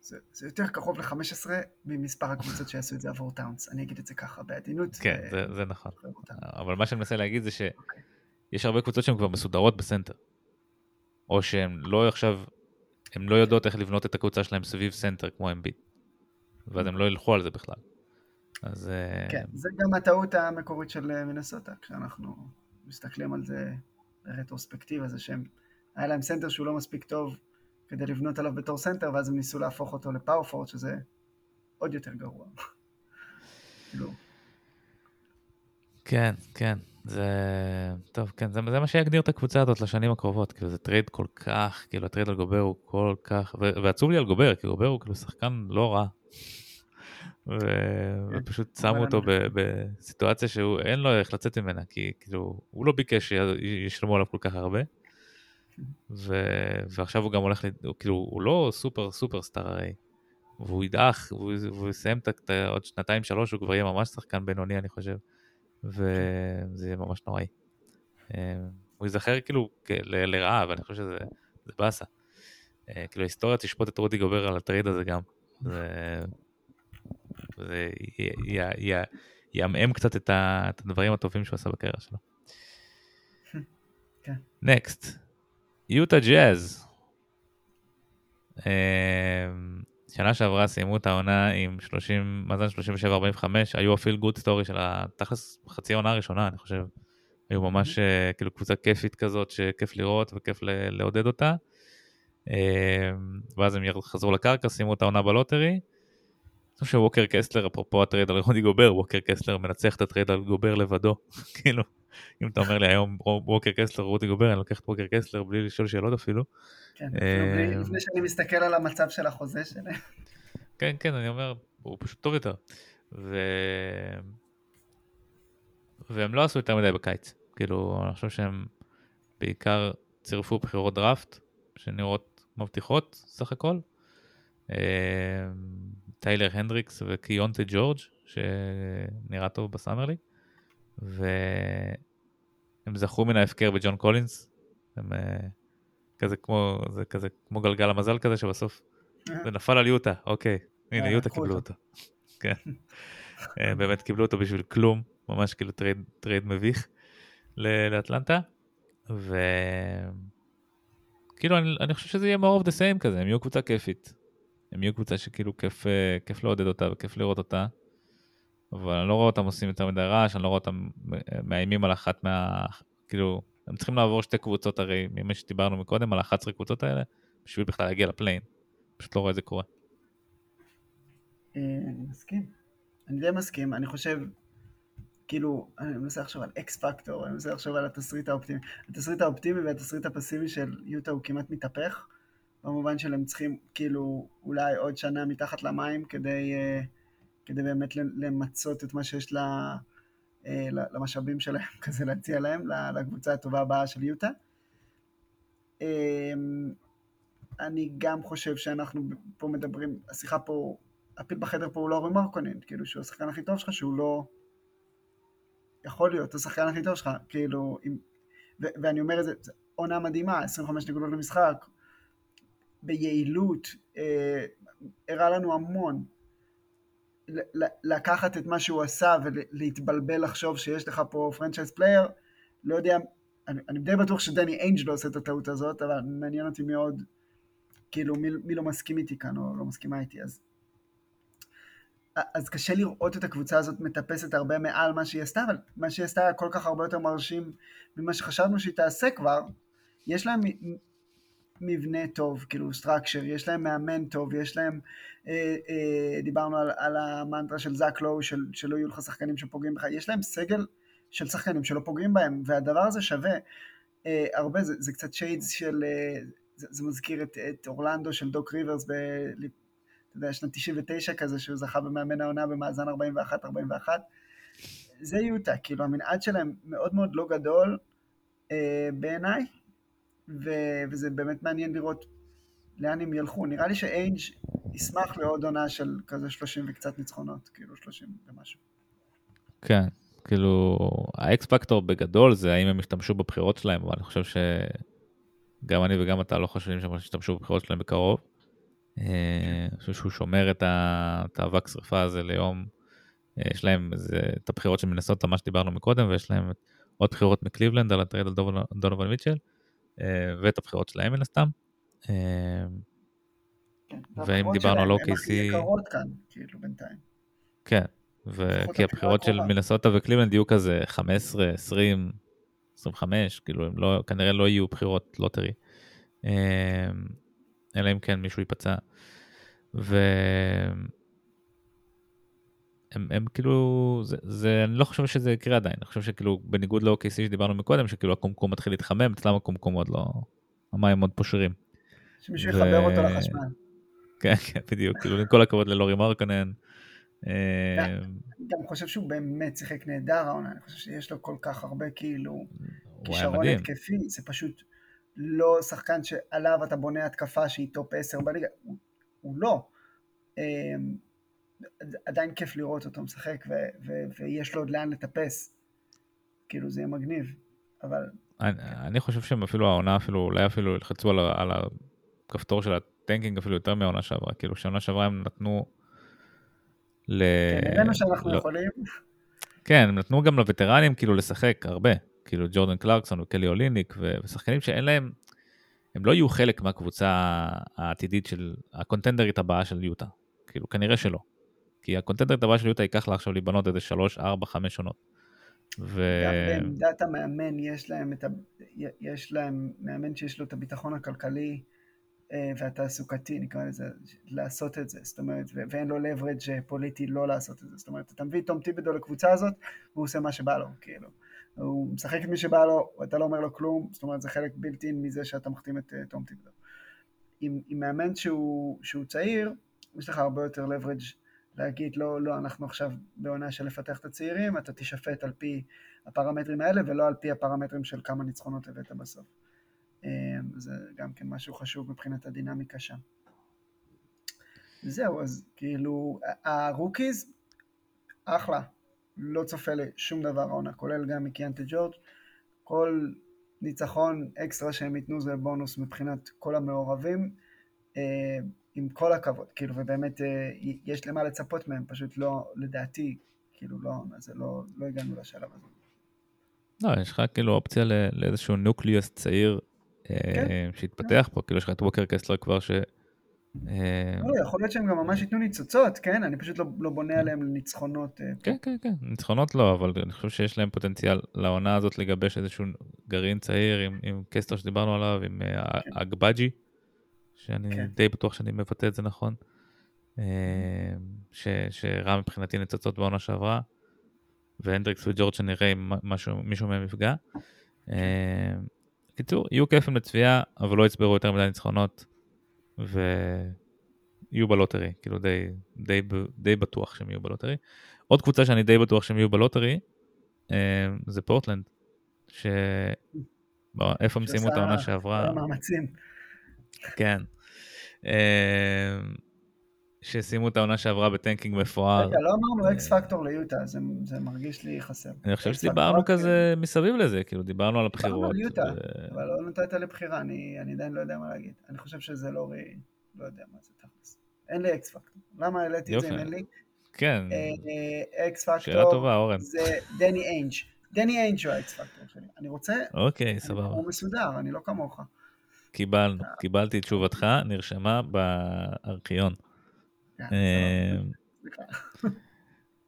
Speaker 2: זה, זה יותר קרוב ל-15 ממספר הקבוצות שיעשו את זה עבור טאונס. אני אגיד את זה ככה, בעדינות.
Speaker 1: כן
Speaker 2: ו-
Speaker 1: זה, זה נכון. אבל מה שאני מנסה להגיד זה
Speaker 2: אוקיי.
Speaker 1: שיש הרבה קבוצות שהן כבר מסודרות בסנטר. או שהן לא עכשיו, הן לא יודעות איך לבנות את הקבוצה שלהן סביב סנטר כמו אמביד. ואז הם לא ילכו על זה בכלל. אז אה,
Speaker 2: כן, זה גם הטעות המקורית של אה, מינסוטה, כשאנחנו מסתכלים על זה ברטרוספקטיבה, זה שהם, היה להם סנטר שהוא לא מספיק טוב כדי לבנות עליו בתור סנטר, ואז הם ניסו להפוך אותו ל power forward, שזה עוד יותר גרוע. כאילו,
Speaker 1: כן, כן. זה טוב, כן, זה, זה מה שיגדיר את הקבוצה הזאת לשנים הקרובות, כאילו זה טרייד כל כך, כאילו הטרייד על גובר הוא כל כך, ו- ועצוב לי על גובר, כי גובר הוא כאילו שחקן לא רע. ו... ופשוט שמו אותו ב- בסיטואציה שהוא אין לו איך לצאת ממנה, כי כאילו הוא לא ביקש שישלמו עליו כל כך הרבה. ו... ועכשיו הוא גם הולך, ל... הוא, כאילו הוא לא סופר סופר סטאר הרי. והוא ידעך, והוא, והוא יסיים את, את עוד שנתיים שלוש, הוא כבר יהיה ממש שחקן בינוני אני חושב. וזה יהיה ממש נוראי. אה, הוא ייזכר כאילו לרעה, ואני חושב שזה זה באסה. אה, כאילו ההיסטוריה תשפוט את רודי גובר על הטרייד הזה גם. זה, יעמעם קצת את, הדברים הטובים שהוא עשה בקריירה שלו. Next, יוטה ג'אז. שנה שעברה סיימו את העונה עם 30, מאזן 37-45, היו ה feel good story של התכלס חצי העונה הראשונה, אני חושב. היו ממש אה, כאילו קבוצה כיפית כזאת שכיף לראות וכיף לעודד אותה. אה, ואז הם חזרו לקרקע, סיימו את העונה בלוטרי. אני חושב שווקר קסלר, אפרופו הטרייד על רודי גובר, ווקר קסלר מנצח את הטרייד על גובר לבדו. כאילו, אם אתה אומר לי היום ווקר קסלר, רודי גובר, אני לוקח את ווקר קסלר בלי לשאול שאלות אפילו.
Speaker 2: כן,
Speaker 1: אה,
Speaker 2: אפילו לפני שאני מסתכל על המצב של החוזה שלהם.
Speaker 1: כן, כן, אני אומר, הוא פשוט טוב יותר. ו... והם לא עשו יותר מדי בקיץ. כאילו, אני חושב שהם בעיקר צירפו בחירות דראפט, שנראות מבטיחות סך הכל. אה, טיילור הנדריקס וקיונטה ג'ורג', שנראה טוב ב Summer League, והם זכו מן ההפקר בג'ון קולינס, הם כזה כמו, זה כזה כמו גלגל המזל כזה, שבסוף זה נפל על יוטה, אוקיי, הנה יוטה קיבלו אותו. כן, באמת קיבלו אותו בשביל כלום, ממש כאילו טרייד, טרייד מביך לאטלנטה, וכאילו אני, אני חושב שזה יהיה more of the same כזה, הם יהיו קבוצה כיפית. הם יהיו קבוצה שכאילו כיף, אה, כיף לעודד אותה וכיף לראות אותה. אבל אני לא רואה אותם עושים יותר מדי רעש, אני לא רואה אותם מאיימים על אחת מה... כאילו, הם צריכים לעבור שתי קבוצות הרי, ממה שדיברנו מקודם, על ה-11 קבוצות האלה, בשביל בכלל להגיע לפליין. פשוט לא רואה את זה קורה.
Speaker 2: אה, אני מסכים. אני די מסכים, אני חושב, כאילו, אני מנסה לחשוב על אקס פקטור, אני מנסה לחשוב על התסריט האופטימי. התסריט האופטימי והתסריט הפסימי של יוטה הוא כמעט מתהפך, במובן שהם צריכים כאילו אולי עוד שנה מתחת למים כדי, אה, כדי באמת למצות את מה שיש לה, אה, למשאבים שלהם, כזה להציע להם, לקבוצה הטובה הבאה של יוטה. אמ, אני גם חושב שאנחנו פה מדברים, השיחה פה, הפיל בחדר פה הוא לא אורי מרקונין, כאילו שהוא השחקן הכי טוב שלך, שהוא לא... יכול להיות השחקן הכי טוב שלך, כאילו, עם, ו- ואני אומר את זה, עונה מדהימה, 25 נקודות למשחק, ביעילות, אה, הראה לנו המון. לקחת את מה שהוא עשה ולהתבלבל לחשוב שיש לך פה franchise player, לא יודע, אני, אני די בטוח שדני איינג' לא עושה את הטעות הזאת, אבל מעניין אותי מאוד, כאילו, מי, מי לא מסכים איתי כאן או לא מסכימה איתי, אז... אז קשה לראות את הקבוצה הזאת מטפסת הרבה מעל מה שהיא עשתה, אבל מה שהיא עשתה היה כל כך הרבה יותר מרשים ממה שחשבנו שהיא תעשה כבר. יש להם מבנה טוב, כאילו structure, יש להם מאמן טוב, יש להם, אה, אה, דיברנו על, על המנטרה של זאק לואו, של, שלא יהיו לך שחקנים שפוגעים בך, יש להם סגל של שחקנים שלא פוגעים בהם, והדבר הזה שווה אה, הרבה, זה, זה קצת shades של, אה, זה, זה מזכיר את, את אורלנדו של דוק ריברס, ב, אתה יודע, שנת 99 כזה, שהוא זכה במאמן העונה במאזן 41-41, זה יוטה, כאילו המנעד שלהם מאוד מאוד לא גדול אה, בעיניי, ו- וזה באמת מעניין לראות לאן הם ילכו. נראה לי שאיינג' ישמח לעוד עונה של כזה 30 וקצת ניצחונות, כאילו 30 ומשהו.
Speaker 1: כן, כאילו, האקס פקטור בגדול זה האם הם ישתמשו בבחירות שלהם, אבל אני חושב שגם אני וגם אתה לא חושבים שהם ישתמשו בבחירות שלהם בקרוב. אה, אני חושב שהוא שומר את האבק שרפה הזה ליום, אה, יש להם את הבחירות של מינסוטה, מה שדיברנו מקודם, ויש להם עוד בחירות מקליבלנד על הטרייד על דונובן מיטשל. אה, ואת הבחירות שלהם מן הסתם. אה,
Speaker 2: כן, ואם דיברנו על OKC... יקרות כאן, כאילו בינתיים.
Speaker 1: כן, וכי הבחירות של מינסוטה וקליבלנד יהיו כזה 15, 20, 25, כאילו הם לא, כנראה לא יהיו בחירות לוטרי. אה, אלא אם כן מישהו ייפצע. ו... הם, הם כאילו, זה, זה, אני לא חושב שזה יקרה עדיין, אני חושב שכאילו בניגוד ל-OKC שדיברנו מקודם, שכאילו הקומקום מתחיל להתחמם, אצלם הקומקום עוד לא, המים עוד פושרים.
Speaker 2: שמישהו ו... יחבר אותו לחשמל.
Speaker 1: כן, כן, בדיוק, כאילו עם כל הכבוד ללורי מרקונן.
Speaker 2: אה, אני גם חושב שהוא באמת שיחק נהדר העונה, אני חושב שיש לו כל כך הרבה כאילו כישרון התקפי, זה פשוט לא שחקן שעליו אתה בונה התקפה שהיא top 10 בליגה, הוא, הוא לא. עדיין כיף לראות אותו משחק, ו- ו- ויש לו עוד לאן לטפס. כאילו זה יהיה מגניב, אבל...
Speaker 1: אני, אני חושב שהם אפילו העונה אפילו, אולי אפילו ילחצו על, על הכפתור של ה tanking אפילו יותר מהעונה שעברה, כאילו שעונה שעברה הם נתנו
Speaker 2: ל... כן, הראינו שאנחנו לא... יכולים.
Speaker 1: כן, הם נתנו גם לווטרנים כאילו לשחק הרבה, כאילו ג'ורדן קלרקסון וקלי אוליניק ושחקנים שאין להם, הם לא יהיו חלק מהקבוצה העתידית של הקונטנדרית הבאה של יוטה, כאילו כנראה שלא. כי הקונטנדרית הבאה של יוטה ייקח לה עכשיו להיבנות איזה 3, 4, 5 עונות.
Speaker 2: ו... גם בעמדת המאמן יש להם, ה... יש להם מאמן שיש לו את הביטחון הכלכלי אה, והתעסוקתי, נקרא לזה, לעשות את זה, זאת אומרת, ו... ואין לו leverage אה, פוליטי לא לעשות את זה, זאת אומרת, אתה מביא את תום טיבדו לקבוצה הזאת, והוא עושה מה שבא לו, כאילו. הוא משחק את מי שבא לו, אתה לא אומר לו כלום, זאת אומרת, זה חלק בלתי מזה שאתה מחתים את uh, תום טיבדו. עם, עם מאמן שהוא, שהוא צעיר, יש לך הרבה יותר leverage להגיד לא, לא, אנחנו עכשיו בעונה של לפתח את הצעירים, אתה תשפט על פי הפרמטרים האלה ולא על פי הפרמטרים של כמה ניצחונות הבאת בסוף. אמ, זה גם כן משהו חשוב מבחינת הדינמיקה שם. זהו, אז כאילו, הרוקטס, אחלה. לא צופה לשום דבר העונה, כולל גם מקיאנטה ג'ורג'. כל ניצחון אקסטרה שהם ייתנו זה בונוס מבחינת כל המעורבים, אה, עם כל הכבוד, כאילו, ובאמת אה, יש למה לצפות מהם, פשוט לא, לדעתי, כאילו, לא, זה לא, לא הגענו לשלב הזה.
Speaker 1: לא, יש לך כאילו אופציה לאיזשהו נוקליוס צעיר אה, כן. שהתפתח פה, כאילו יש לך את ווקר קסלר כבר ש...
Speaker 2: אה, לא, יכול להיות שהם גם ממש ייתנו ניצוצות, כן? אני פשוט לא, לא בונה כן. עליהם לניצחונות. אה,
Speaker 1: כן, כן, כן, ניצחונות לא, אבל אני חושב שיש להם פוטנציאל לעונה הזאת לגבש איזשהו גרעין צעיר עם, עם קסטר שדיברנו עליו, עם כן. שאני כן. די בטוח שאני מבטא את זה נכון, ש, שרע מבחינתי ניצוצות בעונה שעברה. והנדריקס וג'ורג' שנראה אם משהו, מישהו מהם יפגע. בקיצור, יהיו כיפים לצפייה, אבל לא יצברו יותר מדי ניצחונות, ויהיו בלוטרי, כאילו די, די, די בטוח שהם יהיו בלוטרי. עוד קבוצה שאני די בטוח שהם יהיו בלוטרי, זה פורטלנד, ש... איפה הם סיימו את העונה שעברה?
Speaker 2: מאמצים.
Speaker 1: כן. שסיימו את העונה שעברה ב tanking מפואר.
Speaker 2: רגע, לא אמרנו X factor ליוטה, זה, זה מרגיש לי חסר.
Speaker 1: אני חושב שדיברנו כזה מסביב לזה, כאילו דיברנו על הבחירות. דיברנו
Speaker 2: על יוטה, ו... אבל לא נתת לבחירה, אני, אני עדיין לא יודע מה להגיד. אני חושב שזה לא רי... לא יודע מה זה תכלס. אין לי X factor. למה העליתי את זה אם אין לי?
Speaker 1: כן.
Speaker 2: X factor. שאלה
Speaker 1: טובה, אורן.
Speaker 2: זה דני איינג'. דני איינג' הוא ה X factor שלי. אני רוצה...
Speaker 1: אוקיי, סבבה.
Speaker 2: הוא מסודר, אני לא כמוך.
Speaker 1: קיבלנו, קיבלתי את תשובתך, נרשמה בארכיון. אה,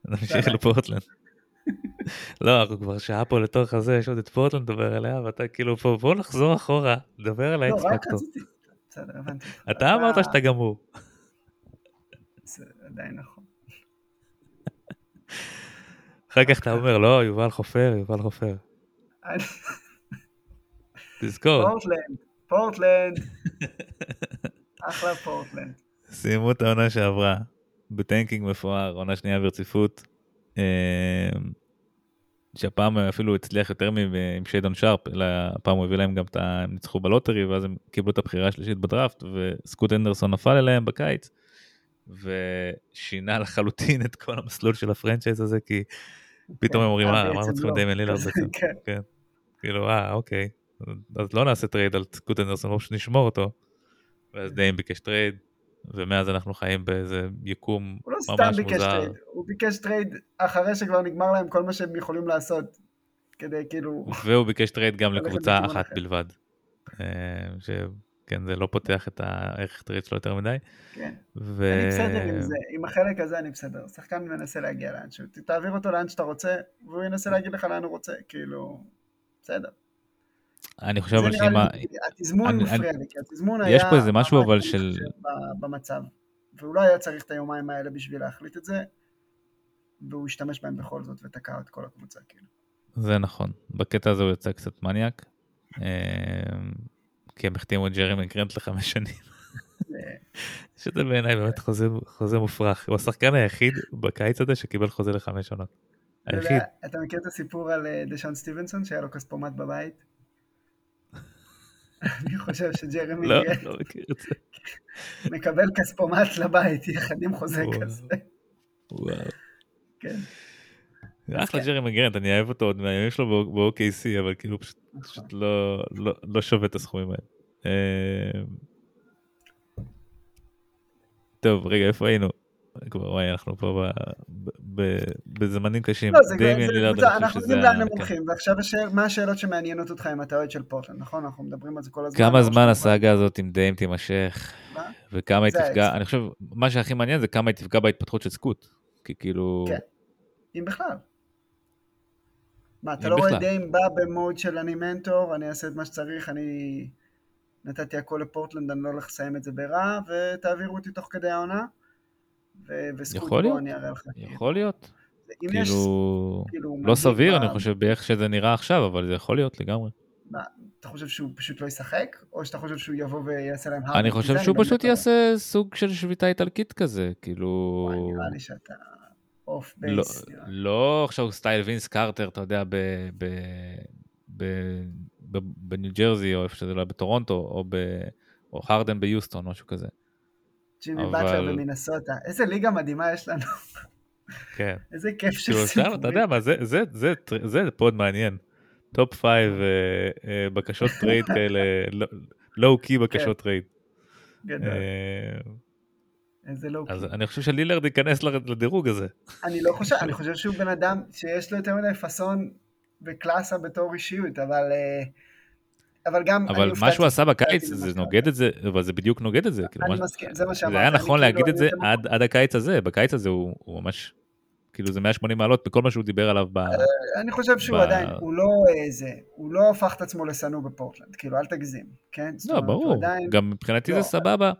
Speaker 1: נמשיך לפורטלנד. לא, אנחנו כבר שעה פה לתוך הזה, יש עוד את פורטלנד לדבר עליה, ואתה כאילו פה, בוא נחזור אחורה, דבר על האקס פקטור. בסדר, הבנתי. אתה אמרת שאתה גמור.
Speaker 2: זה עדיין נכון.
Speaker 1: אחר כך אתה אומר, לא, יובל חופר, יובל חופר. תזכור.
Speaker 2: פורטלנד, פורטלנד. אחלה פורטלנד.
Speaker 1: סיימו את העונה שעברה ב tanking מפואר, עונה שנייה ברציפות. אמ, שהפעם אפילו הצליח יותר עם שיידון שרפ, אלא הפעם הוא הביא להם גם את ה... הם ניצחו בלוטרי ואז הם קיבלו את הבחירה השלישית בדראפט וסקוט הנדרסון נפל אליהם בקיץ ושינה לחלוטין את כל המסלול של ה franchise הזה כי פתאום הם אומרים אה, מה אנחנו צריכים לדיימן לילארד בעצם, כן. כן, כאילו אה אוקיי, אז לא נעשה טרייד על סקוט הנדרסון, פשוט נשמור אותו ואז דיים ביקש טרייד ומאז אנחנו חיים באיזה יקום ממש מוזר. הוא לא סתם ביקש טרייד,
Speaker 2: הוא ביקש טרייד אחרי שכבר נגמר להם כל מה שהם יכולים לעשות, כדי כאילו...
Speaker 1: והוא ביקש טרייד גם לקבוצה אחת אחר. בלבד. אה, שכן, זה לא פותח את הערך טרייד שלו יותר מדי.
Speaker 2: כן, ו... אני בסדר עם זה, עם החלק הזה אני בסדר. שחקן מנסה להגיע לאנשהו, תעביר אותו לאן שאתה רוצה, והוא ינסה להגיד לך לאן הוא רוצה, כאילו, בסדר.
Speaker 1: אני חושב אבל שאם...
Speaker 2: התזמון מפריע לי, כי התזמון
Speaker 1: היה... יש פה איזה משהו אבל של...
Speaker 2: במצב, והוא לא היה צריך את היומיים האלה בשביל להחליט את זה, והוא השתמש בהם בכל זאת ותקע את כל הקבוצה, כאילו.
Speaker 1: זה נכון, בקטע הזה הוא יצא קצת מניאק, אמ, כי הם החתימו את ג'רי מקרנט לחמש שנים. שזה בעיניי באמת חוזה, חוזה מופרך, הוא השחקן היחיד בקיץ הזה שקיבל חוזה לחמש עונות. היחיד.
Speaker 2: אתה מכיר את הסיפור על אה, דשון סטיבנסון שהיה לו כספומט בבית? אני חושב שג'רמי
Speaker 1: לא, לא מכיר את זה.
Speaker 2: מקבל כספומט לבית יחד עם חוזה כזה.
Speaker 1: וואו. כן. אחלה ג'רמי גרנט, אני אוהב אותו עוד מהימים שלו ב-OKC, אבל כאילו פשוט. לא, לא, לא שווה את הסכומים האלה. אה, טוב, רגע, איפה היינו? כבר וואי אנחנו פה בזמנים קשים.
Speaker 2: לא, זה קבוצה, אנחנו יודעים לאן הם הולכים, ועכשיו מה השאלות שמעניינות אותך עם אתה אוהד של פורטלנד, נכון? אנחנו מדברים על זה כל הזמן.
Speaker 1: כמה זמן הסאגה הזאת עם דיים תימשך, וכמה היא תפגע, אני חושב, מה שהכי מעניין זה כמה היא תפגע בהתפתחות של סקוט, כי כאילו...
Speaker 2: כן, אם בכלל. מה, אתה לא רואה דיים בא במוד של אני מנטור, אני אעשה את מה שצריך, אני נתתי הכל לפורטלנד, אני לא הולך לסיים את זה ברע, ותעבירו אותי תוך כדי העונה? וזכות בו אני אראה לך.
Speaker 1: יכול להיות. כאילו, כאילו, לא סביר, אני חושב, באיך שזה נראה עכשיו, אבל זה יכול להיות לגמרי.
Speaker 2: מה, אתה חושב שהוא פשוט לא ישחק? או שאתה חושב שהוא יבוא ויעשה להם הרדן?
Speaker 1: אני חושב שהוא פשוט יעשה סוג של שביתה איטלקית כזה, כאילו...
Speaker 2: נראה לי שאתה off base.
Speaker 1: לא, לא עכשיו סטייל וינס קרטר, אתה יודע, בניו ג'רזי, או איפה שזה לא, בטורונטו, או הרדן ביוסטון, משהו כזה.
Speaker 2: ג'ימי
Speaker 1: אבל-
Speaker 2: באטלר במינסוטה. איזה ליגה מדהימה יש לנו.
Speaker 1: כן.
Speaker 2: איזה כיף של
Speaker 1: כאילו אתה
Speaker 2: סיפורים.
Speaker 1: יודע מה, זה- זה- זה טר- זה פוד מעניין. top five אה, בקשות טרייד כאלה, low key בקשות טרייד.
Speaker 2: גדול.
Speaker 1: אה,
Speaker 2: איזה low
Speaker 1: אז אני חושב שלילרד ייכנס לדירוג הזה.
Speaker 2: אני לא חושב, אני חושב שהוא בן אדם שיש לו יותר מדי פאסון וקלאסה בתור אישיות, אבל... אה, אבל גם...
Speaker 1: אבל מה שהוא עשה בקיץ זה נוגד את זה, אבל זה בדיוק נוגד את זה. כאילו,
Speaker 2: אני מסכים, זה מה שאמרתי.
Speaker 1: זה היה נכון
Speaker 2: כאילו,
Speaker 1: להגיד את זה עד עד הקיץ הזה, בקיץ הזה הוא הוא ממש, כאילו זה 180 מעלות בכל מה שהוא דיבר עליו. ב-
Speaker 2: אני חושב שהוא
Speaker 1: ב-
Speaker 2: עדיין, הוא לא איזה, הוא לא הפך את עצמו לשנוא בפורטלנד, כאילו אל תגזים, כן?
Speaker 1: לא,
Speaker 2: אומרת,
Speaker 1: ברור,
Speaker 2: עדיין,
Speaker 1: גם מבחינתי
Speaker 2: לא,
Speaker 1: זה סבבה,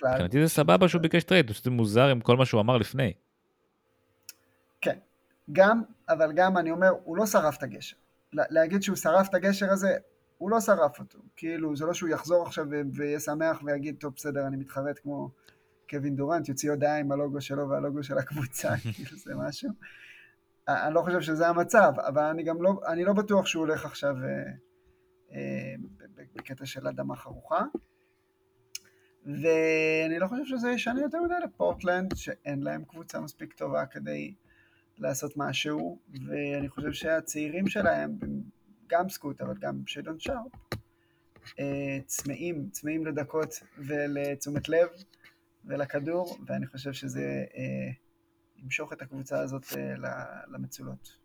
Speaker 2: כלל,
Speaker 1: מבחינתי זה סבבה שהוא ביקש טרייד, פשוט זה מוזר עם כל מה שהוא אמר לפני.
Speaker 2: כן. גם, אבל גם אני אומר, הוא לא שרף את הגשר. לה- להגיד שהוא שרף את הגשר הזה, הוא לא שרף אותו. כאילו, זה לא שהוא יחזור עכשיו ויהיה שמח ויגיד, טוב, בסדר, אני מתחרט כמו קווין דורנט, יוציא הודעה עם הלוגו שלו והלוגו של הקבוצה, כאילו זה משהו. אני לא חושב שזה המצב, אבל אני גם לא, אני לא בטוח שהוא הולך עכשיו אה, אה, בקטע של אדמה חרוכה. ואני לא חושב שזה ישנה יותר מדי לפורטלנד, שאין להם קבוצה מספיק טובה כדי לעשות משהו, ואני חושב שהצעירים שלהם, גם סקוט, אבל גם שדון שרפ, אה, צמאים, צמאים לדקות ולתשומת לב ולכדור, ואני חושב שזה אה, ימשוך את הקבוצה הזאת אה, למצולות.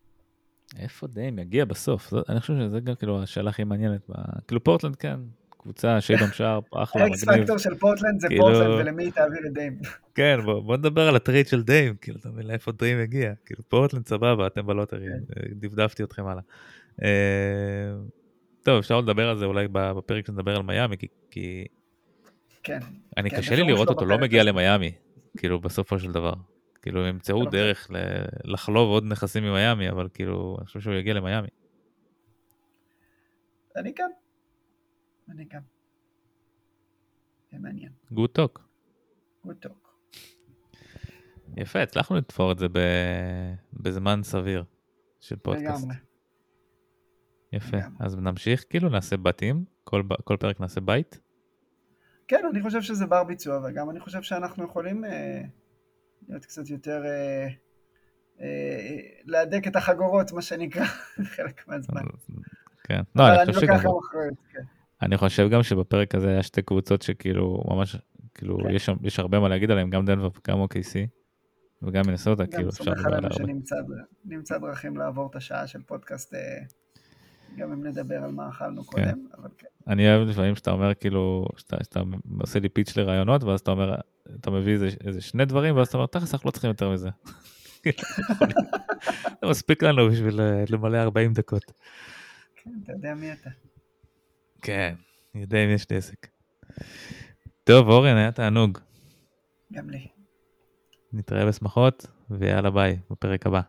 Speaker 1: איפה דיים יגיע בסוף? זאת- אני חושב שזה גם כאילו השאלה הכי מעניינת. ב- כאילו פורטלנד כן, קבוצה שיידון שרפ, אחלה,
Speaker 2: האקס
Speaker 1: מגניב.
Speaker 2: פקטור של פורטלנד זה
Speaker 1: כאילו-
Speaker 2: פורטלנד ולמי היא תעביר את דיים.
Speaker 1: כן, בוא, בוא נדבר על הטרייד של דיים, כאילו, אתה מבין לאיפה דיים הגיע. כאילו, פורטלנד סבבה, אתם ב
Speaker 2: lottery,
Speaker 1: כן. דפדפתי אתכם הלאה. אה, טוב, אפשר לדבר על זה אולי בפרק שנדבר על מיאמי, כי,
Speaker 2: כן.
Speaker 1: אני
Speaker 2: כן,
Speaker 1: קשה לי לראות אותו לא מגיע. למיאמי, כאילו, בסופו של דבר. כאילו, הם ימצאו
Speaker 2: לא
Speaker 1: דרך לחלוב עוד נכסים ממיאמי, אבל כאילו, אני חושב שהוא יגיע למיאמי.
Speaker 2: אני גם. אני גם. זה מעניין.
Speaker 1: גוד טוק.
Speaker 2: good talk.
Speaker 1: יפה, הצלחנו לתפור את זה בזמן סביר של פודקאסט.
Speaker 2: לגמרי.
Speaker 1: יפה,
Speaker 2: לגמרי.
Speaker 1: אז נמשיך, כאילו, נעשה בתים, כל כל פרק נעשה בית.
Speaker 2: כן, אני חושב שזה בר ביצוע, וגם אני חושב שאנחנו יכולים אה, להיות קצת יותר... אה, אה, להדק את החגורות, מה שנקרא, חלק מהזמן.
Speaker 1: כן, לא, אני
Speaker 2: אני
Speaker 1: חושב
Speaker 2: לוקח
Speaker 1: שגם,
Speaker 2: גם אחריות, כן.
Speaker 1: אני חושב גם שבפרק הזה היה שתי קבוצות שכאילו ממש, כאילו
Speaker 2: כן.
Speaker 1: יש יש הרבה מה להגיד עליהם, גם דנבר וגם OKC, וגם מנסוטה,
Speaker 2: גם
Speaker 1: כאילו אפשר
Speaker 2: סומך
Speaker 1: לדבר על
Speaker 2: עלינו
Speaker 1: הרבה.
Speaker 2: שנמצא נמצא דרכים לעבור את השעה של פודקאסט, אה, גם אם נדבר על מה אכלנו קודם, אבל כן.
Speaker 1: אני אוהב לפעמים שאתה אומר כאילו, שאתה, שאתה עושה לי פיץ' לרעיונות, ואז אתה אומר, אתה מביא איזה, איזה שני דברים, ואז אתה אומר, תכלס אנחנו לא צריכים יותר מזה. זה מספיק לנו בשביל אה, למלא 40 דקות.
Speaker 2: כן, אתה יודע מי אתה.
Speaker 1: כן, אני יודע אם יש לי עסק. טוב, אורן, היה תענוג.
Speaker 2: גם לי.
Speaker 1: נתראה בשמחות, ויאללה ביי, בפרק הבא.